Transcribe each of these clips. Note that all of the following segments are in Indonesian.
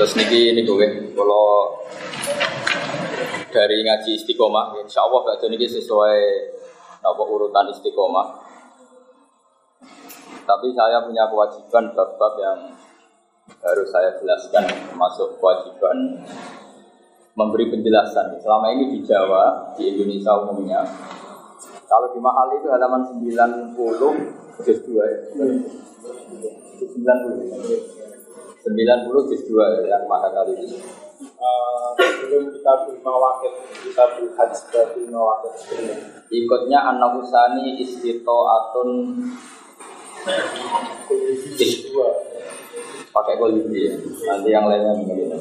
Terus niki ini gue, kalau dari ngaji istiqomah, insya Allah gak niki sesuai nopo urutan istiqomah. Tapi saya punya kewajiban bab-bab yang harus saya jelaskan, termasuk kewajiban memberi penjelasan. Selama ini di Jawa, di Indonesia umumnya, kalau di mahal itu halaman 90 juz 2 ya. 90. 90 juz 2 yang mana kali ini? Uh, belum kita terima wakil kita berhaji sudah terima wakil Ikutnya anak usani istito atun juz dua pakai kolibri ya. Nanti yang lainnya begini.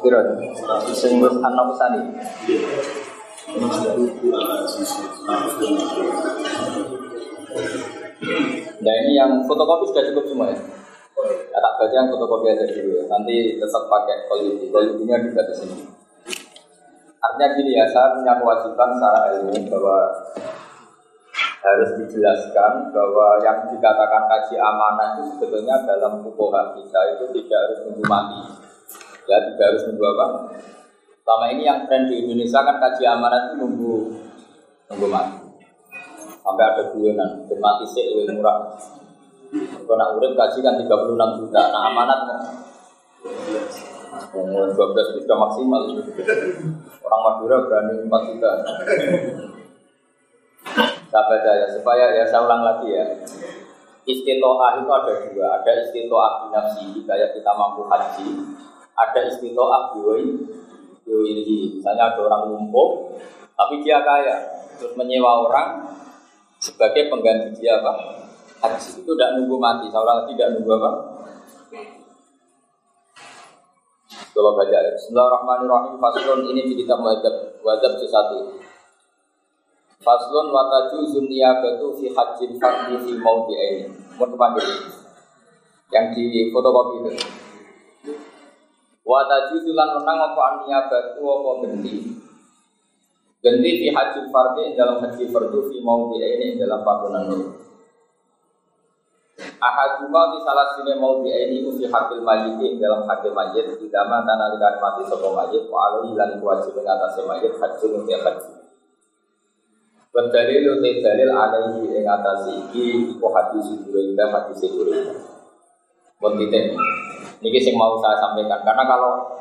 Kira, sing wis anak usani. Nah ini yang fotokopi sudah cukup semua ya. Ya, tak baca yang fotokopi aja dulu ya. Nanti tetap pakai kolibri. Kolibrinya juga di sini. Artinya gini ya, saya punya kewajiban secara ilmu bahwa harus dijelaskan bahwa yang dikatakan kaji amanah itu sebetulnya dalam fukoha kita itu tidak harus nunggu mati. Ya, tidak harus nunggu apa? Selama ini yang tren di Indonesia kan kaji amanah itu nunggu nunggu mati. Sampai ada guyonan, dan mati sih lebih murah. Kalau nak urip kaji kan 36 juta, nah amanat Umur 12 juta maksimal. Orang Madura berani 4 juta. Saya, supaya ya saya ulang lagi ya. Istitoah itu ada dua. Ada istitoah binafsi, kayak kita mampu haji. Ada istitoah biwai Biwai, misalnya ada orang lumpuh Tapi dia kaya Terus menyewa orang Sebagai pengganti dia apa? Haji itu tidak nunggu mati, ulang lagi tidak nunggu apa? Kalau baca. Bismillahirrahmanirrahim. Faslun ini di kitab wajib wajib satu. Faslun wataju zunia batu fi hajjin fardi fi mauti ini. Mau kepanggil. Yang di fotokopi itu. Wataju zulan menang apa ania batu apa genti. Genti fi hajjin fardi dalam haji fardu fi mauti ini dalam panggonan itu. Ahaduma di salah sini mau di ini usi hakil majid dalam hakil majid di dalam tanah di mati sopo majid wa alaihi lan atas majid haji nuti haji. Berdalil uti dalil alaihi ing atas iki iku hati sidure hati sidure. Bon titik. Niki sing mau saya sampaikan. Karena kalau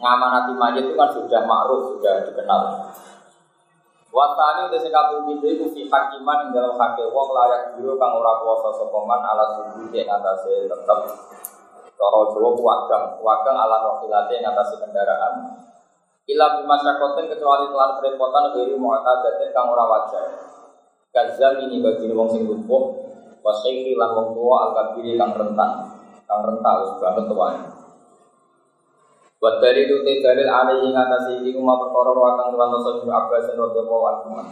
ngamanati majid itu kan sudah ma'ruf, sudah dikenal. Watani udah sekapu pintu itu fi hakiman yang dalam hakil wong layak biru kang ora kuasa sokoman ala subuh yang atasnya tetap Coro Jawa wagang, wagang ala rohilate yang atasnya kendaraan. Ila bimasyakotin kecuali telah kerepotan dari mu'atadatin kang ora wajar. Gazal ini bagi wong sing lumpuh Wasyikhi lan wong tua al-kabiri kang rentan Kang rentan, wis banget tuanya Buat dari itu dalil ada yang atas ini kuma perkara ruatan tuan tosa bin Abbas Rodoko Al-Quman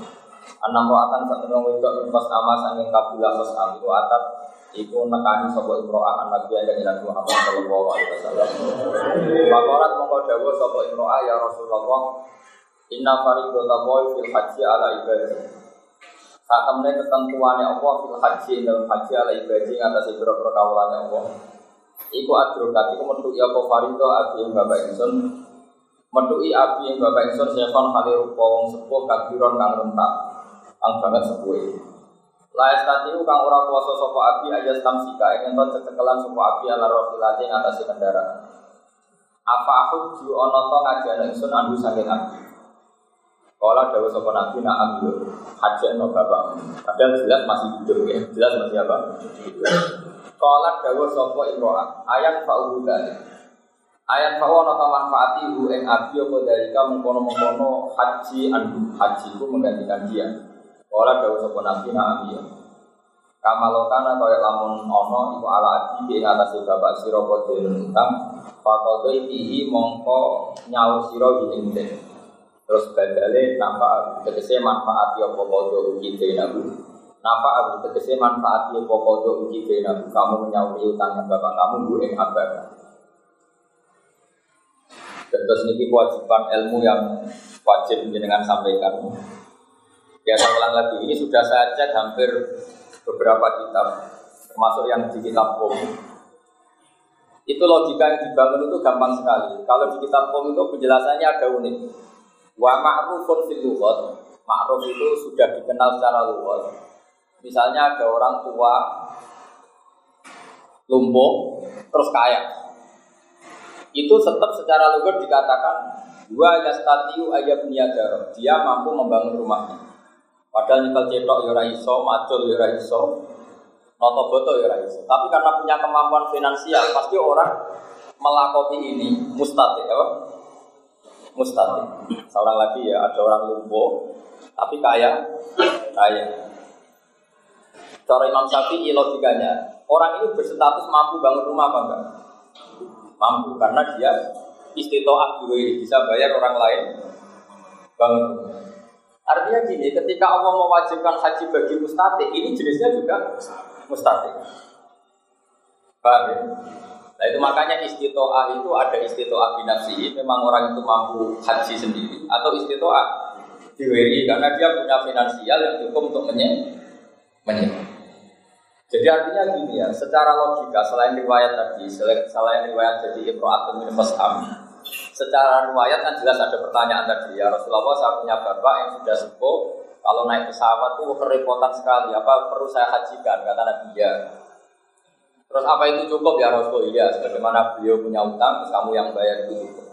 Anam ruatan saat temen wedok pas nama sanging kabilah pas am itu atat Iku nekani sopo imro'ah an Nabi dan Nabi Muhammad Sallallahu Alaihi Wasallam. Pakorat mongko sopo imro'ah ya Rasulullah Inna faridota boy fil haji ala ibadah Saat temennya ketentuannya Allah fil haji dalam haji ala ibadah Ngatasi berapa kawalannya Allah Iku adrokat iku metuki apa farido yang bapak insun Metuki abi yang bapak insun Sekon kali rupa wong sepuh kabiron kang rentak Kang banget sepuh. Laes tadi kang ora kuasa sopo abi aja stamsika Ingin to cecekelan sopo abi ala rohilati ngatasi kendaraan. Apa aku ju ono to ngajana insun andu saking abi Kala dawa sopo nabi na ambil no bapak Padahal jelas masih hidup ya Jelas masih apa? Kala dawa sapa imro'ah. Ayat fa'uhu dalik. Ayat fa'u ana manfaati hu ing abi apa dalika mengkono-mengkono haji andu haji ku menggantikan dia. Kala dawa sapa nabi na abi Kamalokana kaya lamun ana iku ala abi ing atase bapak sira padha utang Fakodo ihi mongko nyaur sira ing Terus badale nampak tegese manfaati apa padha ugi denabu Napa aku tegese manfaat ya pokok uji bena kamu menyauri utangnya bapak kamu bu ing abad. Terus ini kewajiban ilmu yang wajib dengan sampaikan. Ya saya lagi, ini sudah saya cek hampir beberapa kitab, termasuk yang di kitab Kom. Itu logika yang dibangun itu gampang sekali. Kalau di kitab Kom itu penjelasannya ada unik. Wa ma'rufun fil lughat. Ma'ruf itu sudah dikenal secara luas. Misalnya ada orang tua lumpuh terus kaya. Itu tetap secara lugas dikatakan dua yastatiu ayat niadar. Dia mampu membangun rumahnya. Padahal nyekel cetok ya iso, macul ya iso, noto boto ya iso. Tapi karena punya kemampuan finansial, pasti orang melakoni ini mustati, apa? Mustati. Seorang lagi ya, ada orang lumpuh, tapi kaya, kaya. Cara Imam Syafi'i logikanya, orang ini berstatus mampu bangun rumah apa enggak? Mampu, karena dia istitoah diri, bisa bayar orang lain bangun rumah. Artinya gini, ketika Allah mewajibkan haji bagi mustati, ini jenisnya juga mustati. Paham ya? Nah itu makanya istitoah itu ada istitoah binafsi, memang orang itu mampu haji sendiri, atau istitoah diwiri karena dia punya finansial yang cukup untuk menye menye. Jadi artinya gini ya, secara logika selain riwayat tadi, selain riwayat jadi imro'atun min fasham, secara riwayat kan jelas ada pertanyaan tadi ya Rasulullah saya punya bapak yang sudah sepuh, kalau naik pesawat tuh kerepotan sekali, apa perlu saya hajikan? Kata Nabi ya. Terus apa itu cukup ya Rasul? Iya, sebagaimana beliau punya utang, terus kamu yang bayar itu cukup.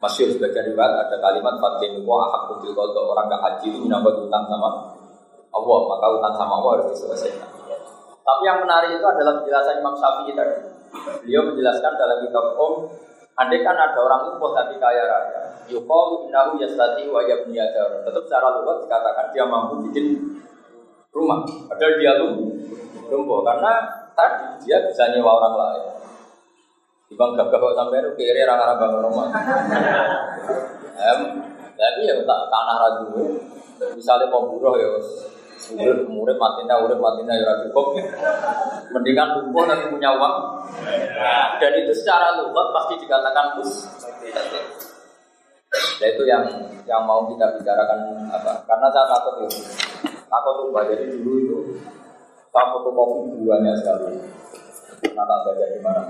Masyur sebagai riwayat ada kalimat Fatin wa ahak kalau orang gak haji itu menambah utang sama Allah, maka utang sama Allah harus diselesaikan. Tapi yang menarik itu adalah penjelasan Imam Syafi'i tadi. Beliau menjelaskan dalam kitab Om, andai kan ada orang lumpuh tapi kaya raya, yukol innahu yastati wa yabniyadar. Tetap secara luas dikatakan dia mampu bikin rumah. Padahal dia lumpuh karena tadi dia bisa nyewa orang lain. Ibang gagah kok sampai itu kiri orang-orang bangun rumah. Em, tapi ya tak tanah ragu. Misalnya pemburuh ya, Urip murid matinya, urip matinya ya cukup. Mendingan lumpuh nanti punya uang. Dan itu secara lugat pasti dikatakan bus. Nah itu yang yang mau kita bicarakan apa? Karena saya takut itu, takut tuh jadi dulu itu saya fotokopi buahnya sekali. Karena tak baca di mana.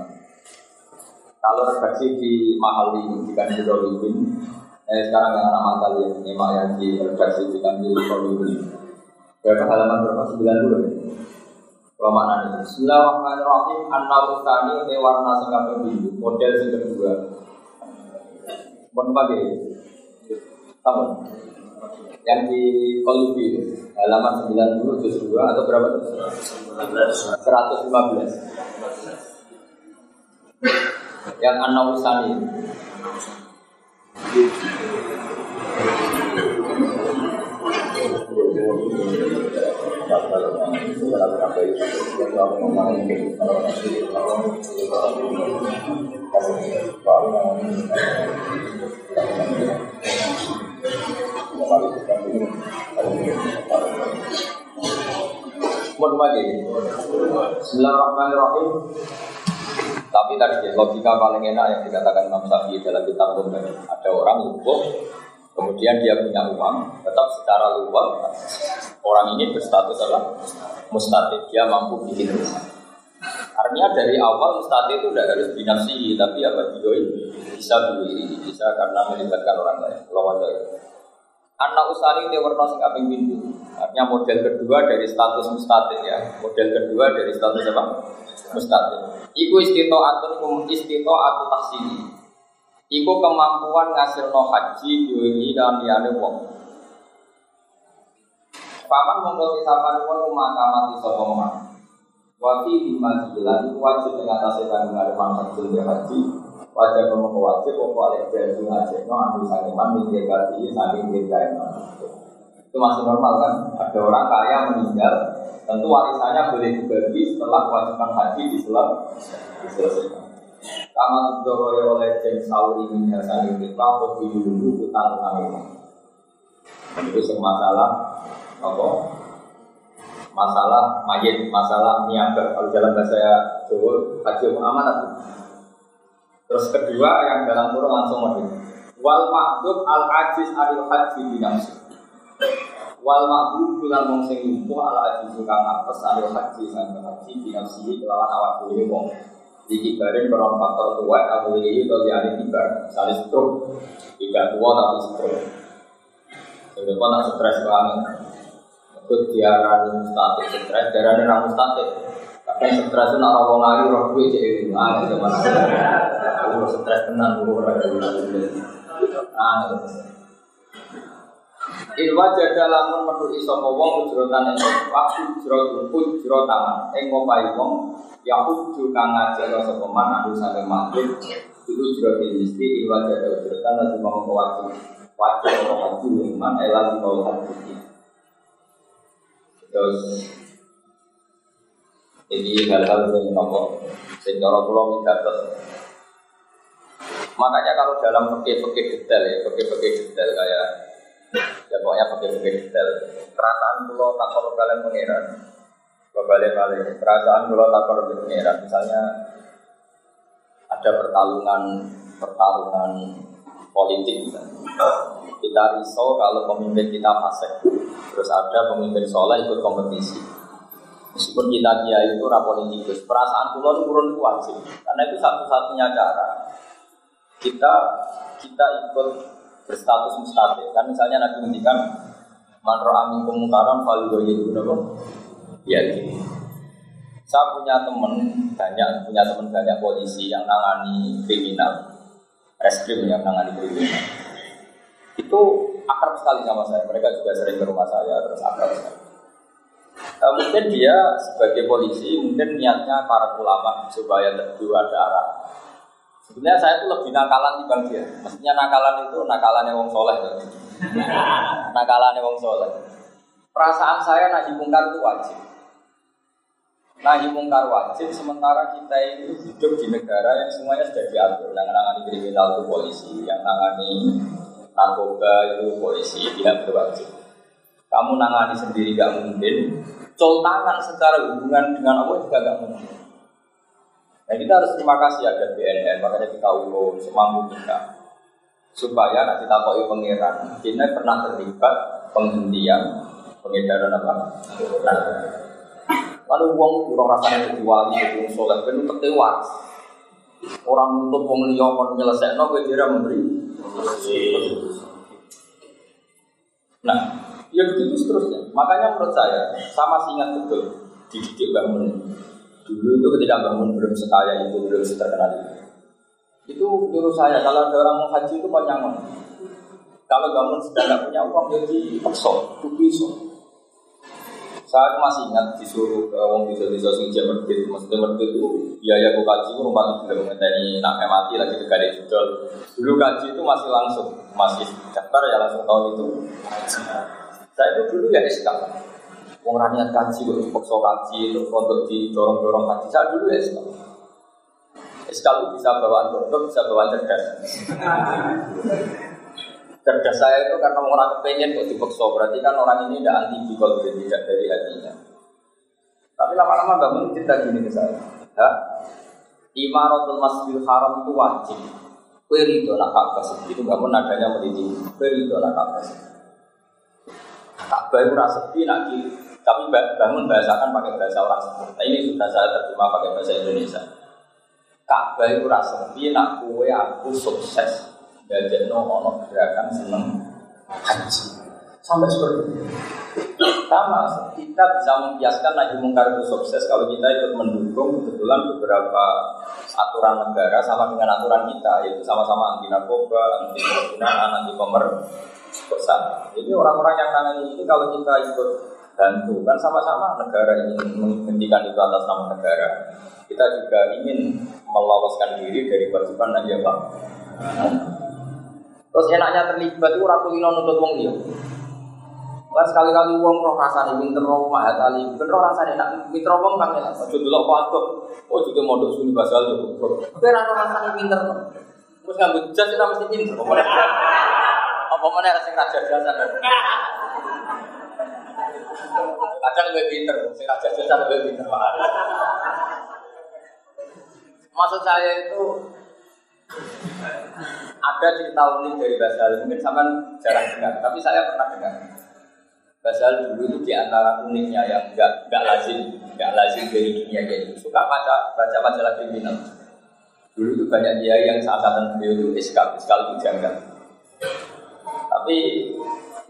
Kalau redaksi di mahal ini di Kanjuro eh sekarang yang anak yang ini yang di redaksi di Kanjuro ini. Berapa halaman berapa? 90 ya? Kalau maknanya Bismillahirrahmanirrahim. An-Naw Ustani Ini warna sing kaping biru Model sing kedua. Mohon pakai Kamu Yang di Kolubi Halaman 90 juz 2 Atau berapa itu? 115 Yang An-Naw Ustani Bismillahirrahmanirrahim. Tapi tadi logika paling enak yang dikatakan Imam Syafi'i dalam kitab Ada orang lumpuh Kemudian dia punya uang, tetap secara luar orang ini berstatus apa? Mustatik, dia mampu bikin rumah. Artinya dari awal mustatik itu tidak harus binafsi, tapi apa juga bisa berdiri, bisa karena melibatkan orang lain. Lawan dari Anak usari itu warna kaping pintu. Artinya model kedua dari status mustatik ya. Model kedua dari status apa? Mustatik. Iku istito atun istito atau taksini. Iku kemampuan ngasilno haji diwengi dan liyane wong. Paman mongko sisapan wong mati sapa man. Wa fi lima jilan iku wajib ing atase kandungan manfaat haji. Wajib mongko wajib apa oleh jadi haji no anu saking man minggir haji saking minggir Itu masih normal kan? Ada orang kaya meninggal, tentu warisannya boleh dibagi setelah kewajiban haji diselesaikan. Kama tudoro oleh jen sauri min hasani kita Kau dulu utang utang Itu masalah apa? Masalah mayit, masalah niaga. Kalau dalam bahasa Jawa, haji amanat Terus kedua yang dalam kurung langsung model Wal mahdub al ajiz adil haji binamsi Wal ma'bu bulan wong lumpuh ala aji kang apes alil haji sang haji binafsihi kelawan awak dhewe wong. Iki barin peron faktor tua atau ini atau di hari tiba, misalnya stroke, tidak tua tapi stroke. Jadi kau tak stres banget. Ikut diarani mustatik, stres diarani ramu mustatik. Tapi stres itu nak ngomong lagi roh gue jadi mana zaman Aku stres tenang gue orang dari Ah, In wajah dalam menuhi sopo wong ujrotan yang waktu ujrot ujrotan yang ngopai wong ya uju kang ngajar sopo man adu sampai maghrib itu ujrotin mesti in wajah dalam ujrotan nanti mau wajib. Wajib mau haji iman di bawah haji terus ini hal-hal yang nopo sing cara kula makanya kalau dalam fikih-fikih detail ya fikih-fikih detail kayak ya pokoknya pakai-pakai detail. Perasaan pulau takor kalian pengiran balik-balik perasaan pulau takor pengiran misalnya ada pertarungan pertarungan politik kita risau kalau pemimpin kita fasik. Terus ada pemimpin soleh ikut kompetisi. Meskipun kita dia itu rapolitikus perasaan pulau turun itu wajib karena itu satu-satunya cara kita kita ikut berstatus mustahil. Kan misalnya Nabi ngendikan man ro'ami kemungkaran falido itu ya gitu. Saya punya teman banyak punya teman banyak polisi yang nangani kriminal. Reskrim yang nangani kriminal. Itu akrab sekali sama saya. Mereka juga sering ke rumah saya terus akrab. Sekali Uh, mungkin dia sebagai polisi mungkin niatnya para ulama supaya berdua ada arah Sebenarnya saya itu lebih nakalan bang dia. Maksudnya nakalan itu nakalannya wong soleh. nakalannya wong soleh. Perasaan saya nahi mungkar itu wajib. Nahi mungkar wajib, sementara kita itu hidup di negara yang semuanya sudah diatur. Yang nangani kriminal itu polisi, yang nangani narkoba itu polisi, tidak berwajib. Kamu nangani sendiri gak mungkin. Col tangan secara hubungan dengan Allah juga gak mungkin. Nah kita harus terima kasih ada BNN, makanya kita urus semampu kita supaya nanti kita koi pangeran. Kita pernah terlibat penghentian pengedaran apa? Lalu uang kurang rasanya jadi wali, jadi soleh, penuh kecewa. Orang untuk uang liya kon nyelesaikan, gue kira memberi. Nah, ya begitu seterusnya. Makanya menurut saya, sama sih ingat betul dididik bangun Dulu itu ketika bangun belum sekaya itu, belum terkenal itu. Itu menurut saya, kalau ada orang mau haji itu panjangan. Kalau bangun sudah tidak punya uang, jadi paksa, itu bisa. Saya masih ingat disuruh ke wong bisa bisa sing jam merdek, maksudnya merdek itu biaya gue kaji itu rumah belum ini nak mati lagi dekat di judul. Dulu kaji itu masih langsung, masih daftar ya langsung tahun itu. Saya itu dulu ya SK. Wong raniat kaji, kok dipaksa kaji, terus untuk didorong-dorong kaji. Saya dulu ya itu bisa bawaan bodoh, bisa bawaan cerdas. cerdas saya itu karena orang kepengen kok dipaksa, berarti kan orang ini tidak anti bikol, tidak dari hatinya. Tapi lama-lama bangun cerita gini ke saya. Ha? Imaratul Masjidil Haram itu wajib. Kue ridho nak Ka'bah itu nggak pun adanya meliti. Kue ridho nak Ka'bah. Ka'bah itu rasa sepi nak tapi bangun bahasakan pakai bahasa orang. Nah, ini sudah saya terjemah pakai bahasa Indonesia. Ka'bah itu rasa sepi nak kue aku sukses. Gajah no ono gerakan seneng haji. Sampai seperti itu. Sama, kita bisa membiaskan lagi mungkar itu sukses kalau kita ikut mendukung kebetulan beberapa aturan negara sama dengan aturan kita, yaitu sama-sama anti narkoba, anti penggunaan, anti pemerkosaan. Ini orang-orang yang nangani ini kalau kita ikut bantu kan sama-sama negara ingin menghentikan itu atas nama negara. Kita juga ingin meloloskan diri dari kewajiban ya Pak. Terus enaknya terlibat itu ratu ino nutut wong dia. Lah sekali-kali wong roh rasane pinter roh mahat ali, ben roh rasane nak pinter wong kang enak. Aja delok patok. Oh juga mondok suni basal yo. Kowe roh rasane pinter. Wis nganggo jas ora mesti pinter. Apa meneh? Apa meneh raja jasan. Kadang lebih pinter, sing raja jasan lebih pinter. Maksud saya itu ada cerita unik dari Basal, mungkin sama jarang dengar, tapi saya pernah dengar. Padahal dulu itu di antara uniknya yang enggak enggak lazim, enggak lazim dari dunia jadi suka baca baca majalah kriminal. Dulu itu banyak dia yang saat beliau itu iskal, iskal itu janggal. Tapi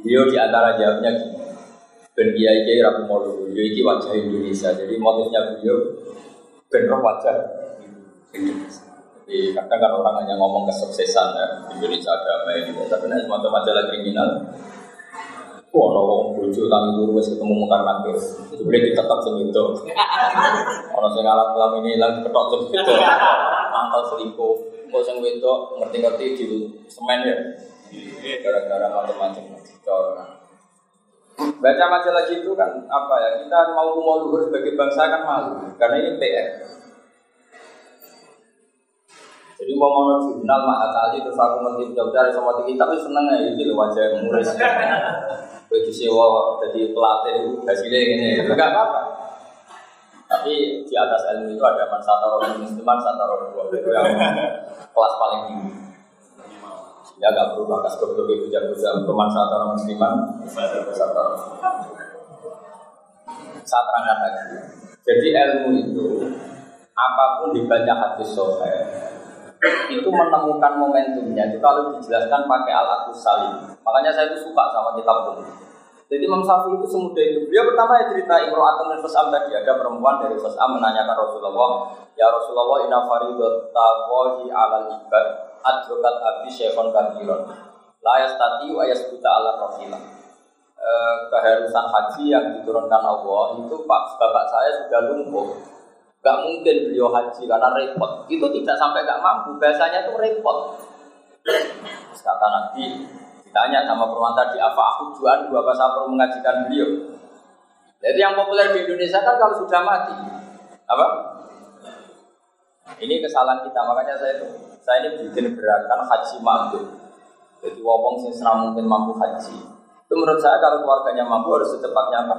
beliau di antara jawabnya gini, ben kiai kiai mulu, beliau ini wajah Indonesia, jadi motifnya beliau ben wajah Indonesia. Jadi kadang kan orang hanya ngomong kesuksesan ya, Indonesia damai gitu, tapi nanti semacam majalah kriminal Wah, orang bojo tangi turu wis ketemu mungkar nakir. Sebenarnya ditetap sing itu. Orang sing alat kelam ini hilang ketok sing itu. Mangkal selingkuh. Kok sing wedok ngerti-ngerti di semen ya. Gara-gara macam-macam. Baca majalah gitu kan apa ya? Kita mau mau luhur sebagai bangsa kan malu karena ini PR. Jadi mau mau jurnal mah kali terus aku ngerti jauh-jauh sama tinggi tapi seneng ya ini wajah murid. Begitu sewa jadi pelatih hasilnya ini, enggak apa-apa. Tapi di atas ilmu itu ada mansata orang musliman, mansata orang dua yang kelas paling tinggi. Ya gak perlu bakas goblok itu jago-jago pemanfaat orang musliman, Saya terangkan lagi. Jadi ilmu itu apa pun dibaca hadis sohail itu menemukan momentumnya itu kalau dijelaskan pakai alat salim. Makanya saya itu suka sama kitab pun. Jadi Imam Syafi'i itu semudah itu. Dia pertama ya cerita Imro'atun dan Fas'am tadi. Ada perempuan dari Fas'am menanyakan Rasulullah, Ya Rasulullah inna faridatawahi alal ibad adrokat abi syekhon kabiron. Layas tati wa yasbuta ala rafilah. E, keharusan haji yang diturunkan Allah itu Pak bapak saya sudah lumpuh Gak mungkin beliau haji karena repot. Itu tidak sampai gak mampu. Biasanya itu repot. Kata Nabi, ditanya sama perempuan tadi, apa aku jual dua pas perlu mengajikan beliau? Jadi yang populer di Indonesia kan kalau sudah mati, apa? Ini kesalahan kita, makanya saya itu saya ini bikin gerakan haji mampu. Jadi wong sing senang mungkin mampu haji. Itu menurut saya kalau keluarganya mampu harus secepatnya apa?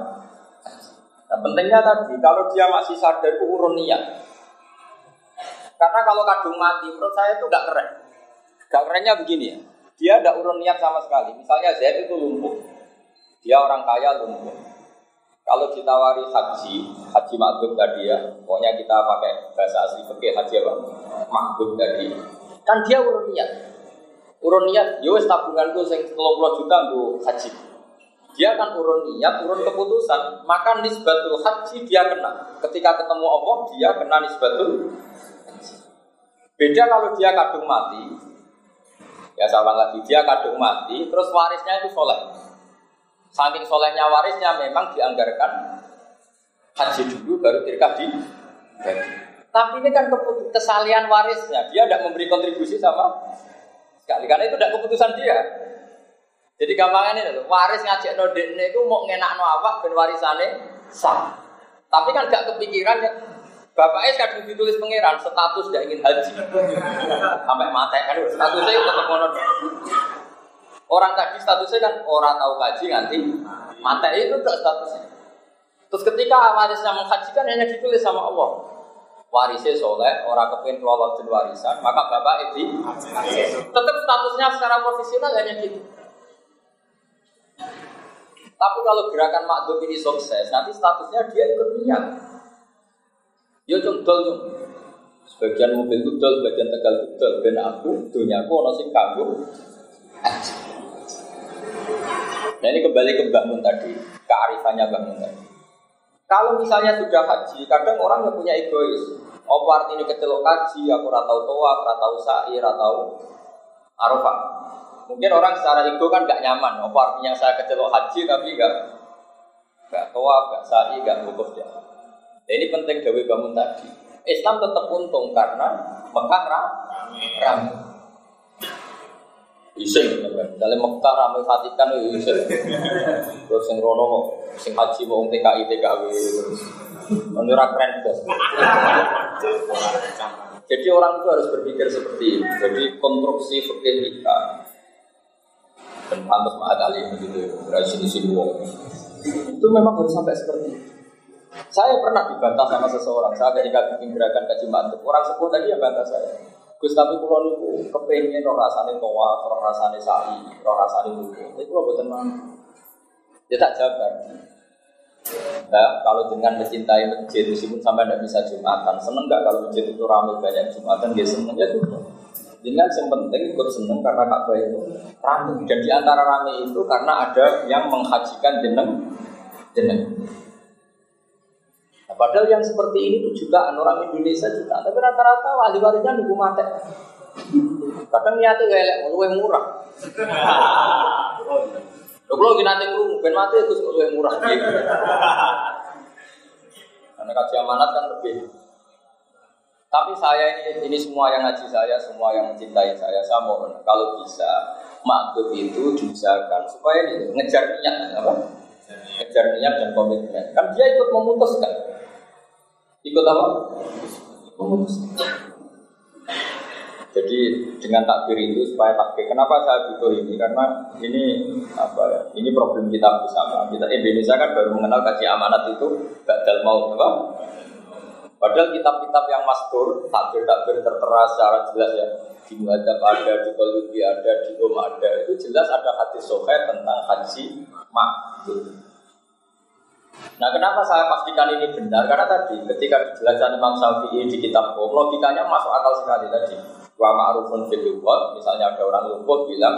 Nah pentingnya tadi, kalau dia masih sadar itu urun niat. Karena kalau kadung mati, menurut saya itu nggak keren. Gak kerennya begini ya, dia tidak urun niat sama sekali. Misalnya Zaid itu lumpuh, dia orang kaya lumpuh. Kalau ditawari haji, haji makbub tadi ya, pokoknya kita pakai bahasa asli haji apa? Makbub tadi. Kan dia urun niat. Urun niat, ya tabunganku sing 30 juta untuk haji. Dia kan urun niat, urun keputusan, maka nisbatul haji dia kena. Ketika ketemu Allah, dia kena nisbatul Beda kalau dia kadung mati, ya sama lagi dia kadung mati, terus warisnya itu soleh. Saking solehnya warisnya memang dianggarkan haji dulu baru tirkah di Tapi ini kan kesalian warisnya, dia tidak memberi kontribusi sama sekali karena itu tidak keputusan dia. Jadi gampang ini loh, waris ngajak no dekne itu mau ngenak no apa ben warisane sah. Tapi kan gak kepikiran ya. Es kadang ditulis pangeran status tidak ingin haji sampai mati kan statusnya itu tetap mono. Orang tadi statusnya kan orang tahu haji nanti mati itu tak statusnya. Terus ketika warisnya menghajikan hanya ditulis sama Allah warisnya soleh, orang kepingin kelola warisan, maka bapak itu tetap statusnya secara profesional hanya gitu. Tapi kalau gerakan makdum ini sukses, nanti statusnya dia ikut niat. Yo dol cung. Sebagian mobil itu dol, sebagian tegal itu dol. Ben aku, dunia aku ono sing kanggo. Nah ini kembali ke bangun tadi, kearifannya bangun tadi. Kalau misalnya sudah haji, kadang orang yang punya egois. Apa artinya kecelok haji, aku ratau toa, ratau sa'i, ratau arafah. Mungkin orang secara ego kan gak nyaman. Apa artinya saya kecelok haji tapi gak gak tua, gak sa'i, gak wukuf dia. Nah, ini penting Dewi bangun tadi. Islam tetap untung karena Mekah ramai. Isin, misalnya Mekah ramai Vatikan itu isin. Terus yang Rono, sing haji mau TKI TKW menurut keren. Jadi orang itu harus berpikir seperti ini. Jadi konstruksi fikih kita dan pantas kali begitu dari sini sini wong itu memang harus sampai seperti itu. Saya pernah dibantah sama seseorang. Saya ketika bikin gerakan kaji mantep, orang sepuh tadi yang bantah saya. Gus tapi pulau itu kepengen roh rasane toa, roh rasane sa'i, roh rasane buku. Itu lo bukan mampu. Dia tak jabar. Nah, kalau dengan mencintai masjid, meskipun sampai tidak bisa jumatan, seneng nggak kalau masjid itu ramai banyak jumatan, dia seneng ya sudah. Dengan yang penting ikut seneng karena Ka'bah itu ramai. Dan di antara ramai itu karena ada yang menghajikan jeneng jeneng. Padahal yang seperti ini tuh juga orang Indonesia juga, tapi rata-rata wali-walinya nunggu mati. Kadang niatnya kayak lebih murah. Lho kalau kita nanti krungu ben mati itu lebih murah gitu. Karena kaji amanat kan lebih. Tapi saya ini ini semua yang ngaji saya, semua yang mencintai saya, saya mohon kalau bisa makhluk itu diusahakan supaya ini ngejar niat apa? Ngejar niat dan komitmen. Kan dia ikut memutuskan. Ikut apa? Jadi dengan takbir itu supaya takbir. Kenapa saya butuh ini? Karena ini apa ya? Ini problem kita bersama. Kita Indonesia kan baru mengenal kaji amanat itu gagal mau apa? Padahal kitab-kitab yang mastur, takbir-takbir tertera secara jelas ya di Muhadzab ada, di Qalubi ada, di Om ada, itu jelas ada hadis sohe tentang haji makbul. Nah kenapa saya pastikan ini benar? Karena tadi ketika dijelaskan Imam Syafi'i di kitab Qom, logikanya masuk akal sekali tadi. Wa ma'rufun fil misalnya ada orang lumpuh bilang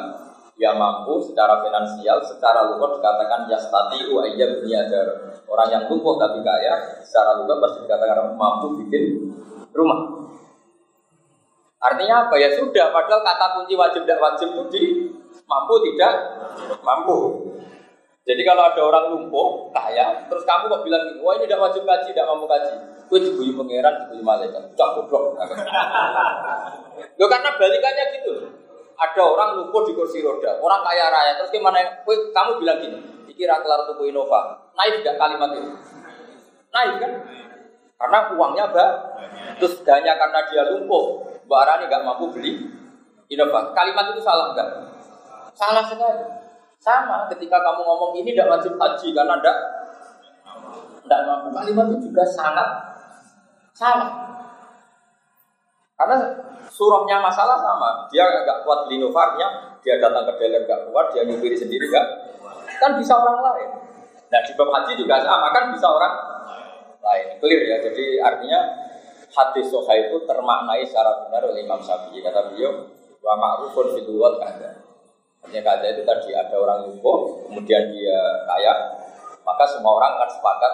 dia mampu secara finansial, secara lumpuh dikatakan yastati wa iya ada Orang yang lumpuh tapi kaya, secara lumpuh pasti dikatakan mampu bikin rumah. Artinya apa ya sudah, padahal kata kunci wajib tidak wajib itu di mampu tidak mampu. Jadi kalau ada orang lumpuh, kaya, terus kamu kok bilang gini, wah ini tidak wajib kaji, tidak mampu kaji. Gue diguyu pangeran, diguyu malaikat. Cak goblok. Lo karena balikannya gitu. Ada orang lumpuh di kursi roda, orang kaya raya. Terus gimana? Gue, kamu bilang gini, dikira kelar tubuh Innova. Naik tidak kalimat itu? Naik kan? Karena uangnya bah. Terus hanya karena dia lumpuh, Mbak Arani nggak mampu beli Innova. Kalimat itu salah enggak? Salah sekali. Sama ketika kamu ngomong ini tidak wajib haji karena tidak tidak mampu. Kalimat itu juga sangat sama. Karena surahnya masalah sama. Dia agak kuat beli novarnya, dia datang ke dealer gak kuat, dia nyupiri sendiri gak. Kan bisa orang lain. Nah di bab haji juga sama kan bisa orang lain. Clear ya. Jadi artinya hadis soha itu termaknai secara benar oleh Imam Syafi'i. Kata beliau, wa ma'rufun fiduwat kada. Artinya kada itu tadi ada orang lumpuh, kemudian dia kaya, maka semua orang akan sepakat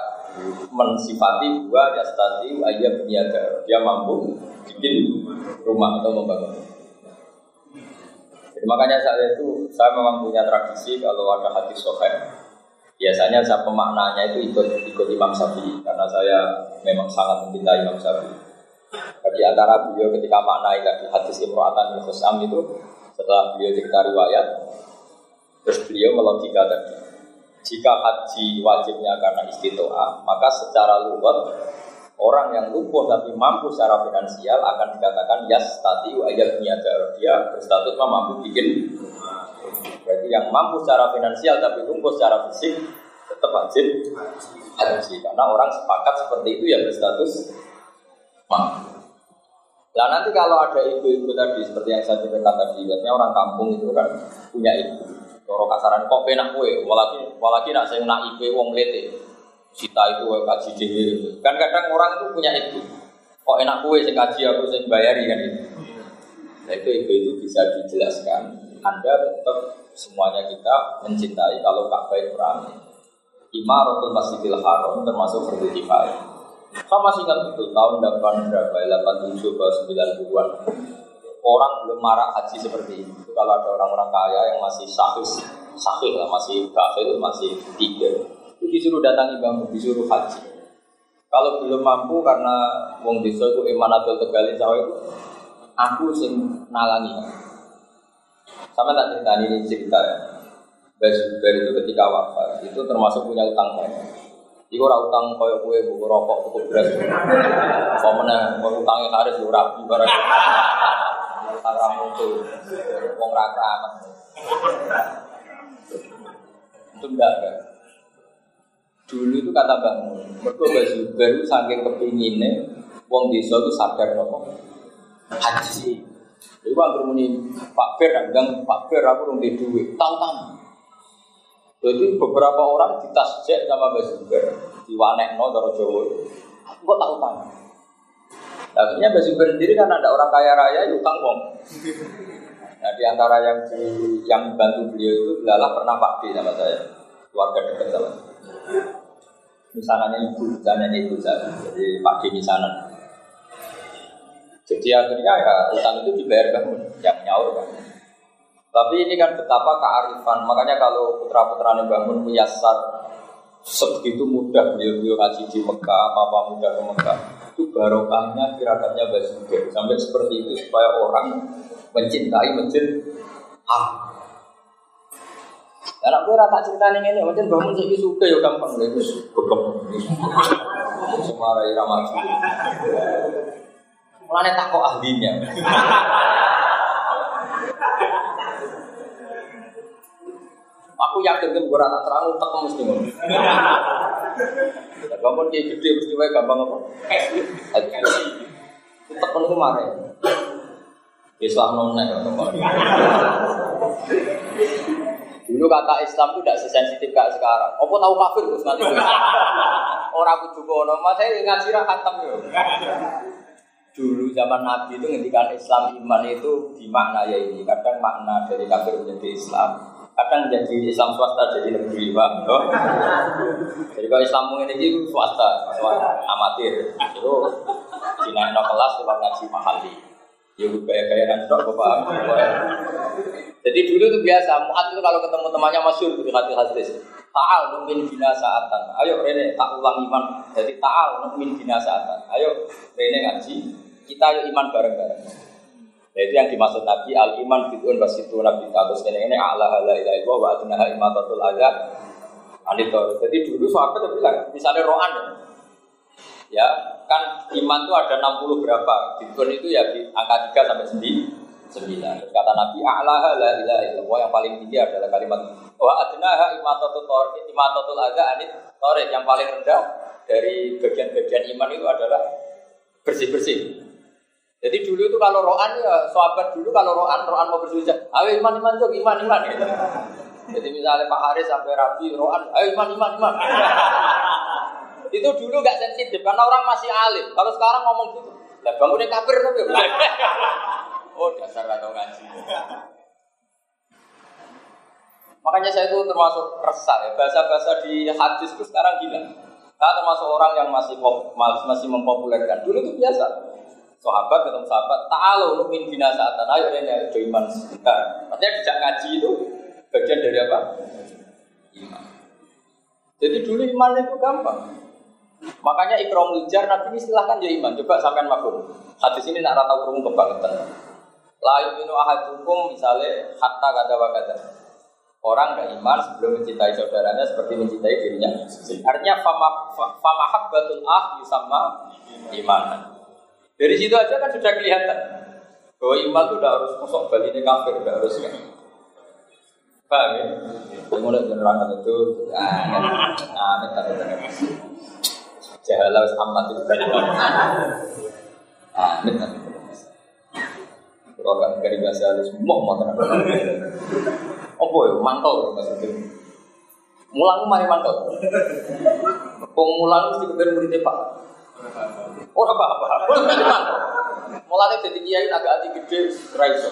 mensifati dua yastati ayat niaga dia mampu bikin rumah atau membangun. Jadi makanya saya itu saya memang punya tradisi kalau ada hati sohek biasanya saya pemaknanya itu ikut ikut Imam Syafi'i karena saya memang sangat mencintai Imam Syafi'i. Di antara beliau ketika maknai lagi hadis Imro'atan Khusam itu setelah beliau cerita riwayat terus beliau melogika tadi jika haji wajibnya karena istitoa, maka secara luwet orang yang lumpuh tapi mampu secara finansial akan dikatakan yas tati ayat niaga dia berstatus mampu bikin. Berarti yang mampu secara finansial tapi lumpuh secara fisik tetap wajib haji karena orang sepakat seperti itu ya berstatus mampu. Nah nanti kalau ada ibu-ibu tadi seperti yang saya ceritakan tadi, biasanya orang kampung itu kan punya ibu Coro kasaran kok penak kue, walaki walaki nak saya nak ipe wong lete. Sita itu kaji dewi. Kan kadang orang itu punya itu. Kok enak kue sing kaji aku sing bayari kan itu. Nah itu itu, itu bisa dijelaskan. Anda tetap semuanya kita mencintai kalau Ka'bah itu ramai. Imaratul Masjidil Haram termasuk kifayah. Saya masih ingat itu tahun 8 berapa, 87 ke 90-an orang belum marah haji seperti itu. Kalau ada orang-orang kaya yang masih sahih lah, masih kafir, masih tiga, itu disuruh datangi bambu, disuruh haji. Kalau belum mampu karena wong desa itu atau tegali cawe itu, aku sing nalangi. Sama tak cerita ini cerita ya. Basubar itu ketika wafat itu termasuk punya utang banyak. Iku ora utang koyo kue buku rokok, buku beras. Kok meneh utangnya karis lu rapi barang ora mutu. Wong ra keramat. Itu enggak kan? Dulu itu kata Bang Mun, mereka baju baru saking kepinginnya, wong desa itu sadar nopo haji. Jadi bang muni Pak Ber, gang Pak Ber aku rung duit, tahu tahu. Jadi beberapa orang ditasjek sama Mbak Zubair, no dari Jawa. Kok tak utang? Akhirnya Mbak Zubair sendiri kan ada orang kaya raya, ya utang wong. Nah di antara yang di, yang bantu beliau itu adalah pernah Pak D sama saya, keluarga dekat sama saya. Misalnya ibu, misalnya ibu saya, jadi Pak D misalnya. Jadi akhirnya ya utang itu dibayar bangun, yang nyaur kan. Tapi ini kan betapa kearifan. Makanya kalau putra-putranya bangun muyasar sebegitu mudah beliau-beliau ngaji di Mekah, apa mudah ke Mekah. Itu barokahnya kirakatnya Basuki. Sampai seperti itu supaya orang mencintai masjid ah. Karena gue rata cerita ini ini, macam bangun sih suka ya gampang, itu gegem, semarai ramah. Mulanya tak kok ahlinya. Aku yakin kan gue rata terang tak mesti ngono. Gampang kayak gede mesti wae gampang apa? Tak penuh marah. Islam ya Dulu kata Islam itu tidak sesensitif kayak sekarang. Apa tahu kafir terus nanti? Orang aku juga nama saya ngaji khatam ya dulu zaman Nabi itu ngendikan Islam iman itu di makna ya ini kadang makna dari kafir menjadi Islam kadang menjadi Islam swasta jadi negeri pak oh. jadi kalau Islam ini itu swasta, swasta amatir itu Cina no kelas cuma ngaji mahali ya gaya gaya nanti bapak jadi dulu itu biasa muat itu kalau ketemu temannya masyur di hati hadis Ta'al numin bina saatan. Ayo Rene tak ulang iman. Jadi ta'al numin bina saatan. Ayo Rene ngaji kita yuk iman bareng-bareng. Nah, itu yang dimaksud Nabi al iman fitun basitu nabi terus ini ini Allah la ilaha illallah wa adna imatatul azab anitor. Jadi dulu sahabat itu bilang misalnya rohan ya. ya kan iman itu ada 60 berapa fitun itu ya di angka 3 sampai 9 sembilan. Kata Nabi Allah la ilaha illallah yang paling tinggi adalah kalimat wa adnaha imatatul imatatul azab anit yang paling rendah dari bagian-bagian iman itu adalah bersih-bersih. Jadi dulu itu kalau roan ya sahabat dulu kalau roan roan mau bersuci, ayo iman iman tuh iman iman. Gitu. Jadi misalnya Pak Haris sampai Rabi roan, ayo iman iman iman. itu dulu gak sensitif karena orang masih alim. Kalau sekarang ngomong gitu, lah bangunnya kafir tapi. oh dasar atau ngaji. Makanya saya itu termasuk resah ya bahasa-bahasa di hadis itu sekarang gila. Saya termasuk orang yang masih masih mempopulerkan. Dulu itu biasa sahabat ketemu sahabat, ta'alu nu'min binasatan. Ayo ini ada iman sebentar. Artinya dijak ngaji itu bagian dari apa? Iman. Jadi dulu iman itu gampang. Makanya ikram ujar Nabi ini silahkan ya iman. Coba sampean mabur. Hadis ini nak rata kurung kebangetan. Layu minu ahadukum misalnya hatta kata wakata. Orang gak iman sebelum mencintai saudaranya seperti mencintai dirinya. Artinya fama fama habbatul ah sama iman. Dari situ aja kan sudah kelihatan bahwa iman itu udah harus kosong balik ini kafir, udah harus kan. Paham ya? Yang mulai penerangan itu, aneh, aneh, tapi Jahalah amat itu. Aneh, tapi Kalau kan dari bahasa halus, mau mau tenang. Apa ya? Mantel maksudnya. Mulang mari mantel. Pemulang mesti kemudian muridnya pak. Oh, apa-apa. Mulanya jadi kiai agak hati gede, raiso.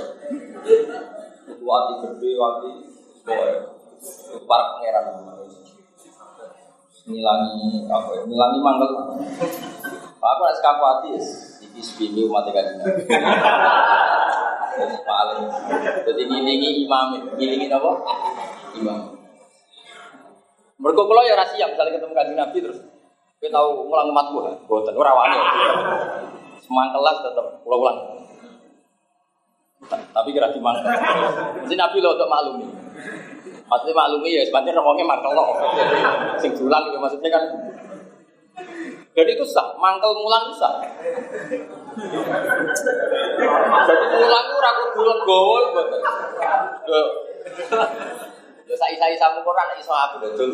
Itu hati gede, hati itu para pangeran. Nilangi apa ya? Nilangi mangkel. Aku nak sekapu hati, iki sepindu mati kajian. Paling. Jadi ngilingi imam, ngilingi apa? Imam. Kalau ya misalnya ketemu kajian Nabi terus kita tahu ngulang matku, boten ora. Semang kelas tetap ulang-ulang. Tapi kira di mana? Mesti Nabi lo untuk maklumi. Maksudnya maklumi ya sebenarnya ngomongnya mangkel lo. Sing julang itu maksudnya kan. Jadi itu sah, mangkel mulang itu sah. Jadi mulang itu ragu dulu gol, boten. Yo sai-sai samu Quran iso aku betul.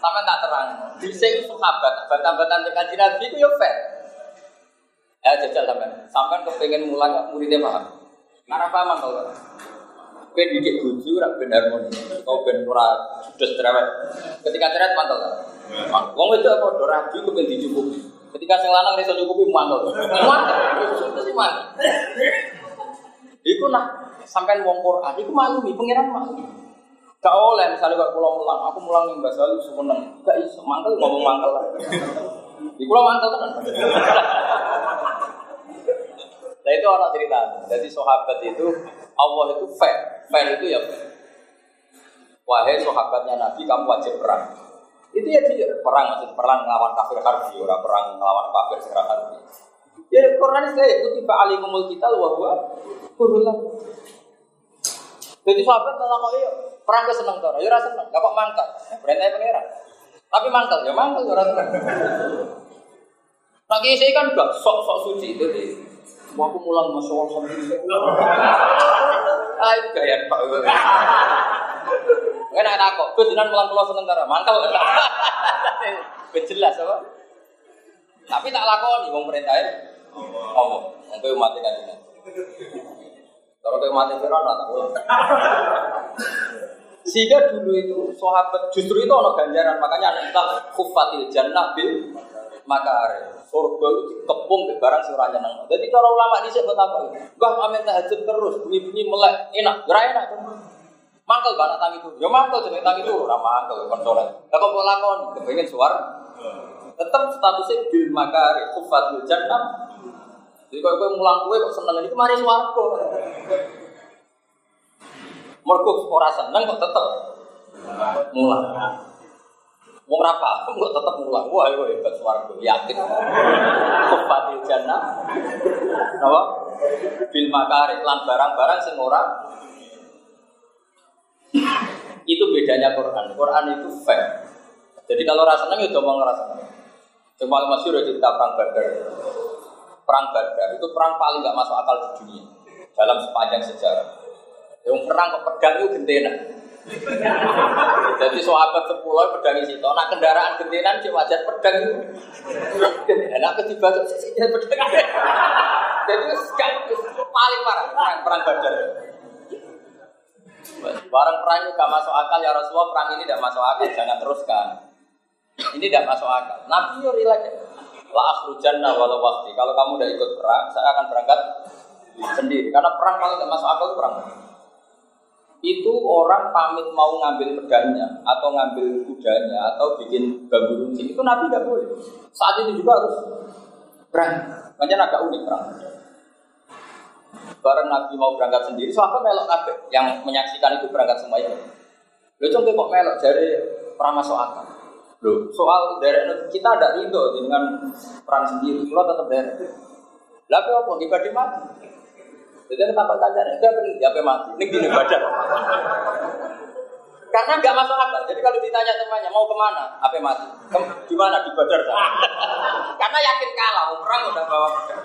Sama tak terang. Di sini sahabat, batan-batan dekat Nabi itu ya fair. Ya jajal sampai, sampai kepengen mulai muridnya paham. Karena paham kalau Ben didik bojo ora ben harmoni. Kau ben ora judes cerewet. Ketika cerewet mantel kan. Wong itu apa do rabi kepen dicukupi. Ketika sing lanang iso cukupi mantel. Mantel. Itu sih mantel. Iku nah sampean wong Quran iku maklumi pangeran maklumi. Gak oleh misalnya kalau pulang mulang, aku mulang nih mbak Salu semeneng, gak iso mantel ngomong mantel lah. Di pulau mantel kan. Nah itu orang cerita. Jadi sahabat itu Allah itu fair. Fair itu ya Wahai sahabatnya Nabi, kamu wajib perang. Itu ya dia perang, maksud perang melawan kafir harbi, orang perang melawan kafir secara harbi. Ya Quran itu ya kutiba alimul kita wa huwa kurulah. Jadi sahabat ya perang ke seneng tuh, ya rasa seneng, gak kok mangkal. Perintahnya pangeran. Tapi mangkal, ya mangkal ya rasa seneng. Nah, saya kan gak sok-sok suci, jadi Wah, aku mulang masuk Allah sendiri. Ah, itu gaya Pak. Kan anak kok, gue jangan mulang pulau sementara, mangkal. Jelas apa? Tapi tak lakoni, wong perintahnya. Ngomong, ngomong umat kan ini. Kalau kayak mati Fir'aun, tak ulang. Sehingga dulu itu sahabat justru itu ono ganjaran makanya ada kita kufatil jannah bil makare surga itu dikepung di barang sing ora. Jadi cara ulama di buat apa itu? Mbah amin tahajud terus, bunyi-bunyi melek, enak, ora enak. Mangkel banget tangi itu. Ya mangkel jenenge tangi itu ora mangkel kon saleh. Lah kok lakon kepengin suar. Tetap statusnya bil makare kufatil jannah. Jadi kalau gue mulang kue kok seneng ini kemarin swarga. Mergo ora seneng kok tetep mulang. Wong ra paham kok tetep mulang. Wah, iku hebat swarga, yakin. Kufatil jannah. Napa? Bil makari lan barang-barang sing ora itu bedanya Quran. Quran itu fair. Jadi kalau rasa seneng ya ngomong rasa seneng. Cuma masih udah cerita perang Badar. Perang Badar itu perang paling gak masuk akal di dunia dalam sepanjang sejarah. Yang perang ke pedang itu gentena. Jadi sahabat sepuluh pedang itu. Nah kendaraan gentenan cuma wajar pedang itu. Enak ketiba tuh sih pedang. Jadi paling parah perang perang Badar. Barang perang itu gak masuk akal ya Rasulullah perang ini tidak masuk akal jangan teruskan. Ini tidak masuk akal. Nabi yo relax. La akhrujanna walau waktu. Kalau kamu udah ikut perang, saya akan berangkat sendiri. Karena perang paling tidak masuk akal itu perang. Itu orang pamit mau ngambil pedangnya atau ngambil kudanya atau bikin bambu runcing itu Nabi nggak boleh. Saat itu juga harus perang. Makanya agak unik perang. Bareng Nabi mau berangkat sendiri, sahabat melok kabeh. Yang menyaksikan itu berangkat semuanya. Lo contoh kok melok dari masuk akal. Loh, soal daerah kita ada ridho dengan perang sendiri, kalau tetap daerah. Lalu apa? Ibadah mati. Jadi kita tak tanya, enggak penting apa mati. Ini gini badan. Karena nggak masuk akal. Jadi kalau ditanya temannya mau ke mana, apa mati? Kem, di mana di badar? Karena yakin kalah, perang udah bawa pedang.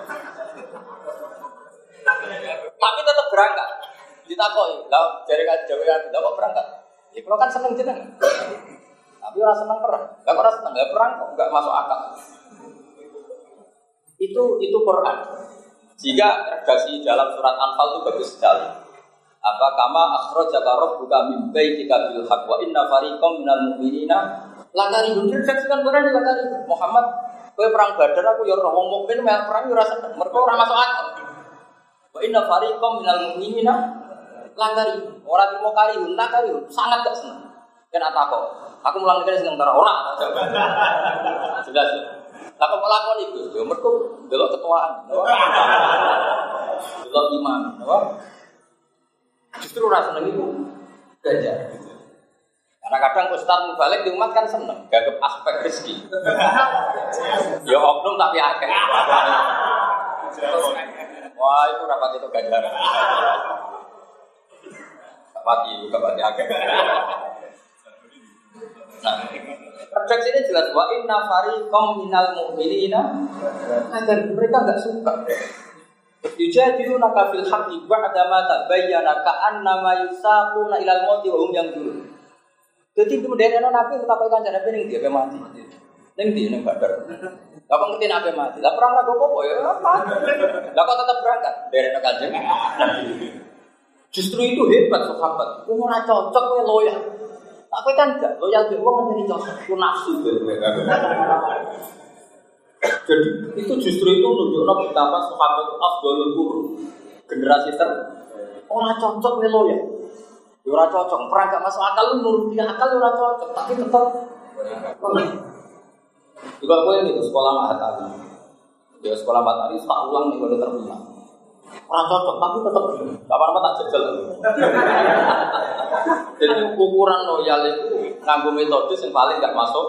Tapi tetap berangkat. Ditakoi, lah dari kan jauh kan, kok berangkat? Ya kalau kan seneng jeneng. Tapi orang seneng perang. Gak orang seneng, gak perang kok nggak masuk akal. Itu itu Quran. Jika redaksi dalam surat Anfal itu bagus sekali. Apa kama akhrajaka rabbuka min baitika bil haqq wa inna fariqam minal mu'minina lakari redaksikan Quran lakari Muhammad kowe perang Badar aku ya ora wong mukmin mel perang ya ora seneng mergo ora masuk akal. Wa inna fariqam minal mu'minina lakari ora timo kali nakari sangat gak seneng. Kena takok. Aku mulang kene seneng ora ora. Jelas. Lah kok lakon iku? Ya mergo delok ketuaan. Delok imam, apa? Justru rasa seneng itu ganjar. Karena kadang Ustaz balik di umat kan seneng, gagap aspek rezeki. ya oknum tapi akeh. Wah itu rapat itu ganjar. Mati juga mati akeh. Nah, redaksi ini jelas wa inna fariqam minal mu'minina agar mereka nggak suka. Yujadiluna kafil haqqi ba'da ma tabayyana ka'annama yusaquna ilal mauti wa hum yanzurun. Jadi kemudian ana nabi kan cara ning dia mati. Ning dia ning badar. Lah kok ngerti nabi mati? Lah perang rago apa ya? Lah kok tetap berangkat dari kanjeng. Justru itu hebat sahabat. Ora cocok kowe loyal. Tapi kan enggak loyal ke wong jadi cocok. Ku nafsu Jadi itu justru itu menunjukkan betapa sahabat itu afdalul qurun. Generasi ter ora cocok kowe loyal. Ya ora cocok, perang gak masuk akal lu nuruti akal ya ora cocok, tapi tetap juga gue ini sekolah matahari. Ya sekolah matahari tak ulang nih kalau terminal. Orang cocok, tapi tetap kapan apa tak jajal. Jadi ukuran loyal itu nganggo metode yang paling gak masuk.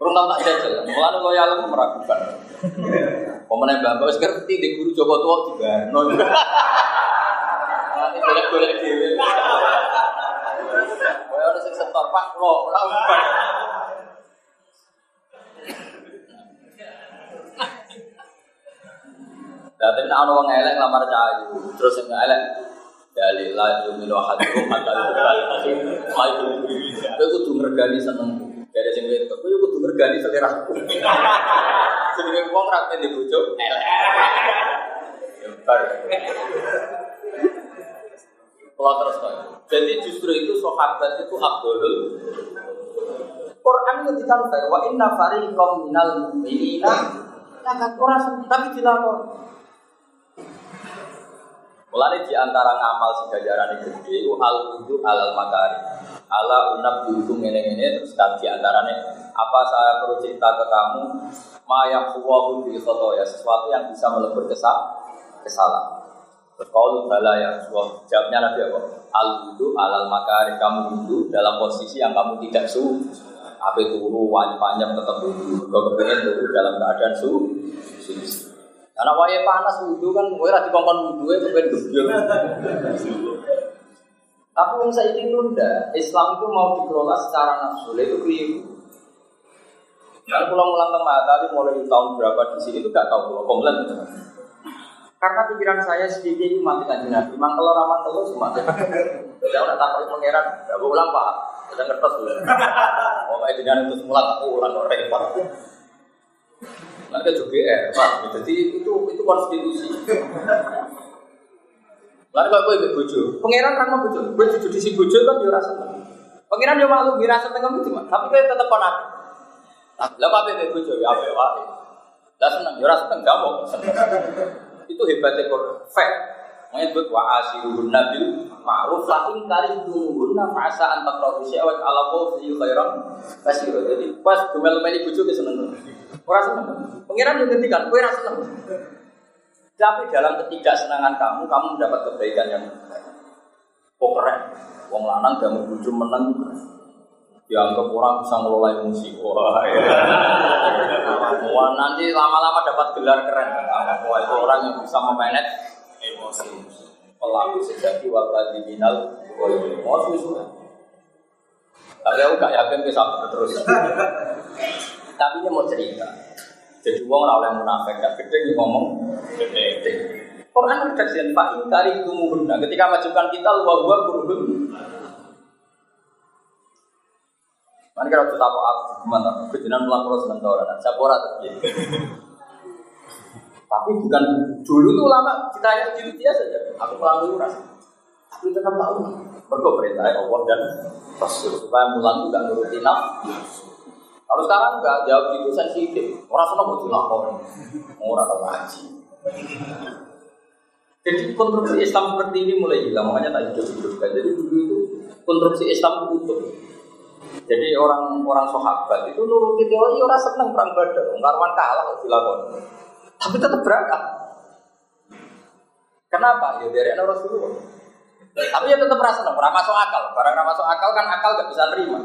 Kurang tahu tak jajal, mulai loyal itu meragukan. Pemenang bapak ngerti di guru Joko tua juga. Nanti boleh-boleh. Kaya ana sing setor Pak kula ora Dadi nek ana wong elek lamar cahayu, terus sing elek dalil la yu'minu ahadukum hatta yu'minu Kowe kudu mergani seneng. Dari sing wedok, kowe kudu mergani seleraku. Jenenge wong ra di bojo elek. Kalau terus Jadi justru itu sahabat itu abdul. Quran ketika wa inna fariqam minal mu'minina Nah, orang tapi dilakon. Mulai di antara ngamal si gajaran gede, al wudu alal makari, ala unab dihukum ini terus kan di antaranya apa saya perlu cerita ke kamu, ma yang kuwahu bil ya sesuatu yang bisa melebur kesal, kesalahan. Kalau bala ya Rasulullah. Jawabnya Nabi apa? Al wudu alal makari kamu wudu dalam posisi yang kamu tidak su. Apa turu wajib panjang tetap wudu. Kau kepengen turu dalam keadaan su. Karena waya panas wudu kan, gue rati kongkon wudu itu kepengen gebyur. Tapi yang saya itu enggak, Islam itu mau dikelola secara nafsu, itu keliru. Kan pulang ulang tengah tadi mulai tahun berapa di sini itu gak tahu kalau komplain. Karena pikiran saya sedikit itu mati kanji Nabi. Mangkel orang mangkel semua. Tidak ada takut pangeran. Tidak ulang pak. Tidak kertas dulu. Kayak dengan itu semula tak ulang repot. Nanti juga eh pak. Jadi itu itu konstitusi. Lalu kalau gue ikut bojo, pangeran kan mau bojo, gue cucu di si bojo kan dia rasa Pangeran dia malu, dia rasa tengah cuma, tapi gue tetap konak. Lalu apa yang bojo ya apa ya? Lah seneng, dia rasa tengah mau. Itu hebatnya Quran. Fact. Menyebut wa asiruhun nabil ma'ruf lakin kari dumuhunna fa'asa antak rohu syawat ala fi khairan kasih Jadi pas gemel-gemel ibu juga seneng. Orang seneng. Pengiran yang ngendikan, kowe ora seneng. Tapi dalam ketidaksenangan kamu, kamu mendapat kebaikan yang. Oh keren. Wong lanang gak mau bujuk menang dianggap orang bisa ngelola emosi. Wah, ya. Wah, nanti lama-lama dapat gelar keren. Wah, itu orang yang bisa emosi. Pelaku sejati waktu diminal emosi semua. Tapi aku gak yakin bisa terus. Tapi dia mau cerita. Jadi uang oleh munafik, gak gede ngomong gede. Quran redaksian Pak Inkari itu Ketika majukan kita luar gua kurun Kan kira kita apa aku gimana? Kejenan pulang pulau seneng tau orang. Pora tapi. Bukan dulu tuh lama kita ya gitu dia saja. Aku pulang dulu rasa. Tapi tetap tahu. Berkau perintah Allah dan Rasul supaya mulan itu nuruti Kalau sekarang nggak jawab itu sensitif. Orang seneng mau dilapor. Orang tahu ngaji. Jadi konstruksi Islam seperti ini mulai hilang, makanya tak hidup hidupkan. Jadi dulu itu konstruksi Islam utuh. Jadi orang-orang sahabat itu nuruti teori orang seneng perang badar, karwan kalah dilakukan. Tapi tetap berangkat. Kenapa? Ya dari anak Rasulullah. Tapi ya tetap rasa seneng, orang masuk akal. Barang masuk akal kan akal gak bisa terima.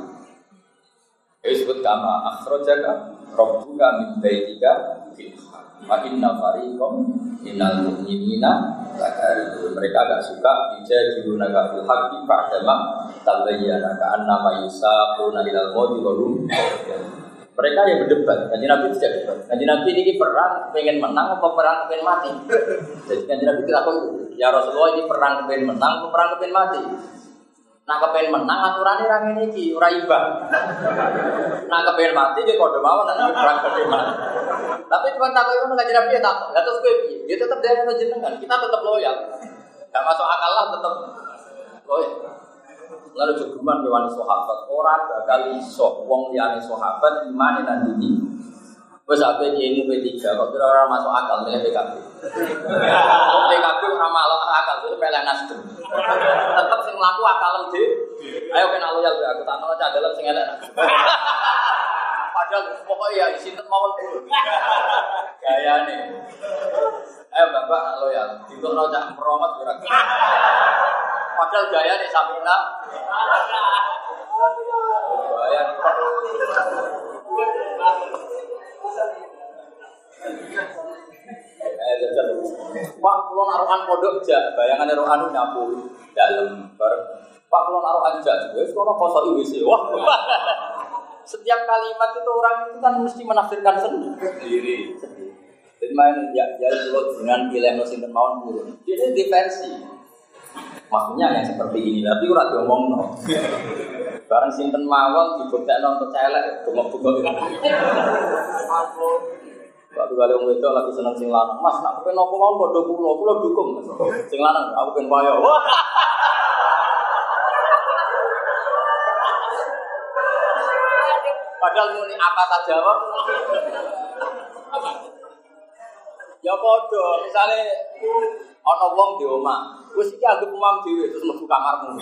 Ya disebut kama akhrajaka rabbuka min baitika Wa inna fariqam minal mu'minina Mereka agak suka Dijajiluna fil haqqi ba'dama tabayyana ka'anna ma yusaquna ilal mawti wa hum mereka yang berdebat, kanji Nabi tidak debat. Kanji Nabi ini perang pengen menang atau perang pengen mati. Jadi kanji Nabi tidak tahu, ya Rasulullah ini perang pengen menang atau perang pengen mati. Nah kepengen menang aturannya ra ngene iki, ora imbang. Nah kepengen mati dia kode mawon nanti perang gede mati. Tapi cuma tak itu nggak jadi piye tak. Lah terus piye? Dia tetap dari jenengan, kita tetap loyal. Gak masuk akal lah tetap loyal. Lalu jogeman ke wani sahabat, orang bakal iso wong liyane sahabat iman nanti ini. Wes ape ini P3 kok kira orang masuk akal milih PKB. PKB ora malah akal itu pelek nasdem. Tetep sing mlaku akal dhewe. Ayo kena loyal aku tak ono dalam sing elek. Padahal pokoknya ya sinten mawon dulu. Gayane. Ayo Bapak loyal. Dikono cak meromot ora. Padahal gayane samina. Gaya Eh. Pak, kalau naruhan pondok aja, bayangan naruhan itu nyapu dalam bareng. Pak, kalau naruhan aja, wes kalau kosong sih, wah. Setiap kalimat itu orang itu kan mesti menafsirkan sendiri. Jadi main ya, ya kalau dengan pilih sinten mawon turun. Ini diversi. Maksudnya yang seperti ini, tapi ora diomong no. Barang sinten mawon dibuktekno untuk celek, bengok-bengok. Waktu kali wong itu lagi seneng sing lanang, Mas, nak pengen apa mau padha kula, kula dukung. Sing lanang, aku pengen payo. Padahal muni apa saja kok. Ya padha, misale ana wong di omah, wis iki anggap umam dhewe terus mlebu kamarmu.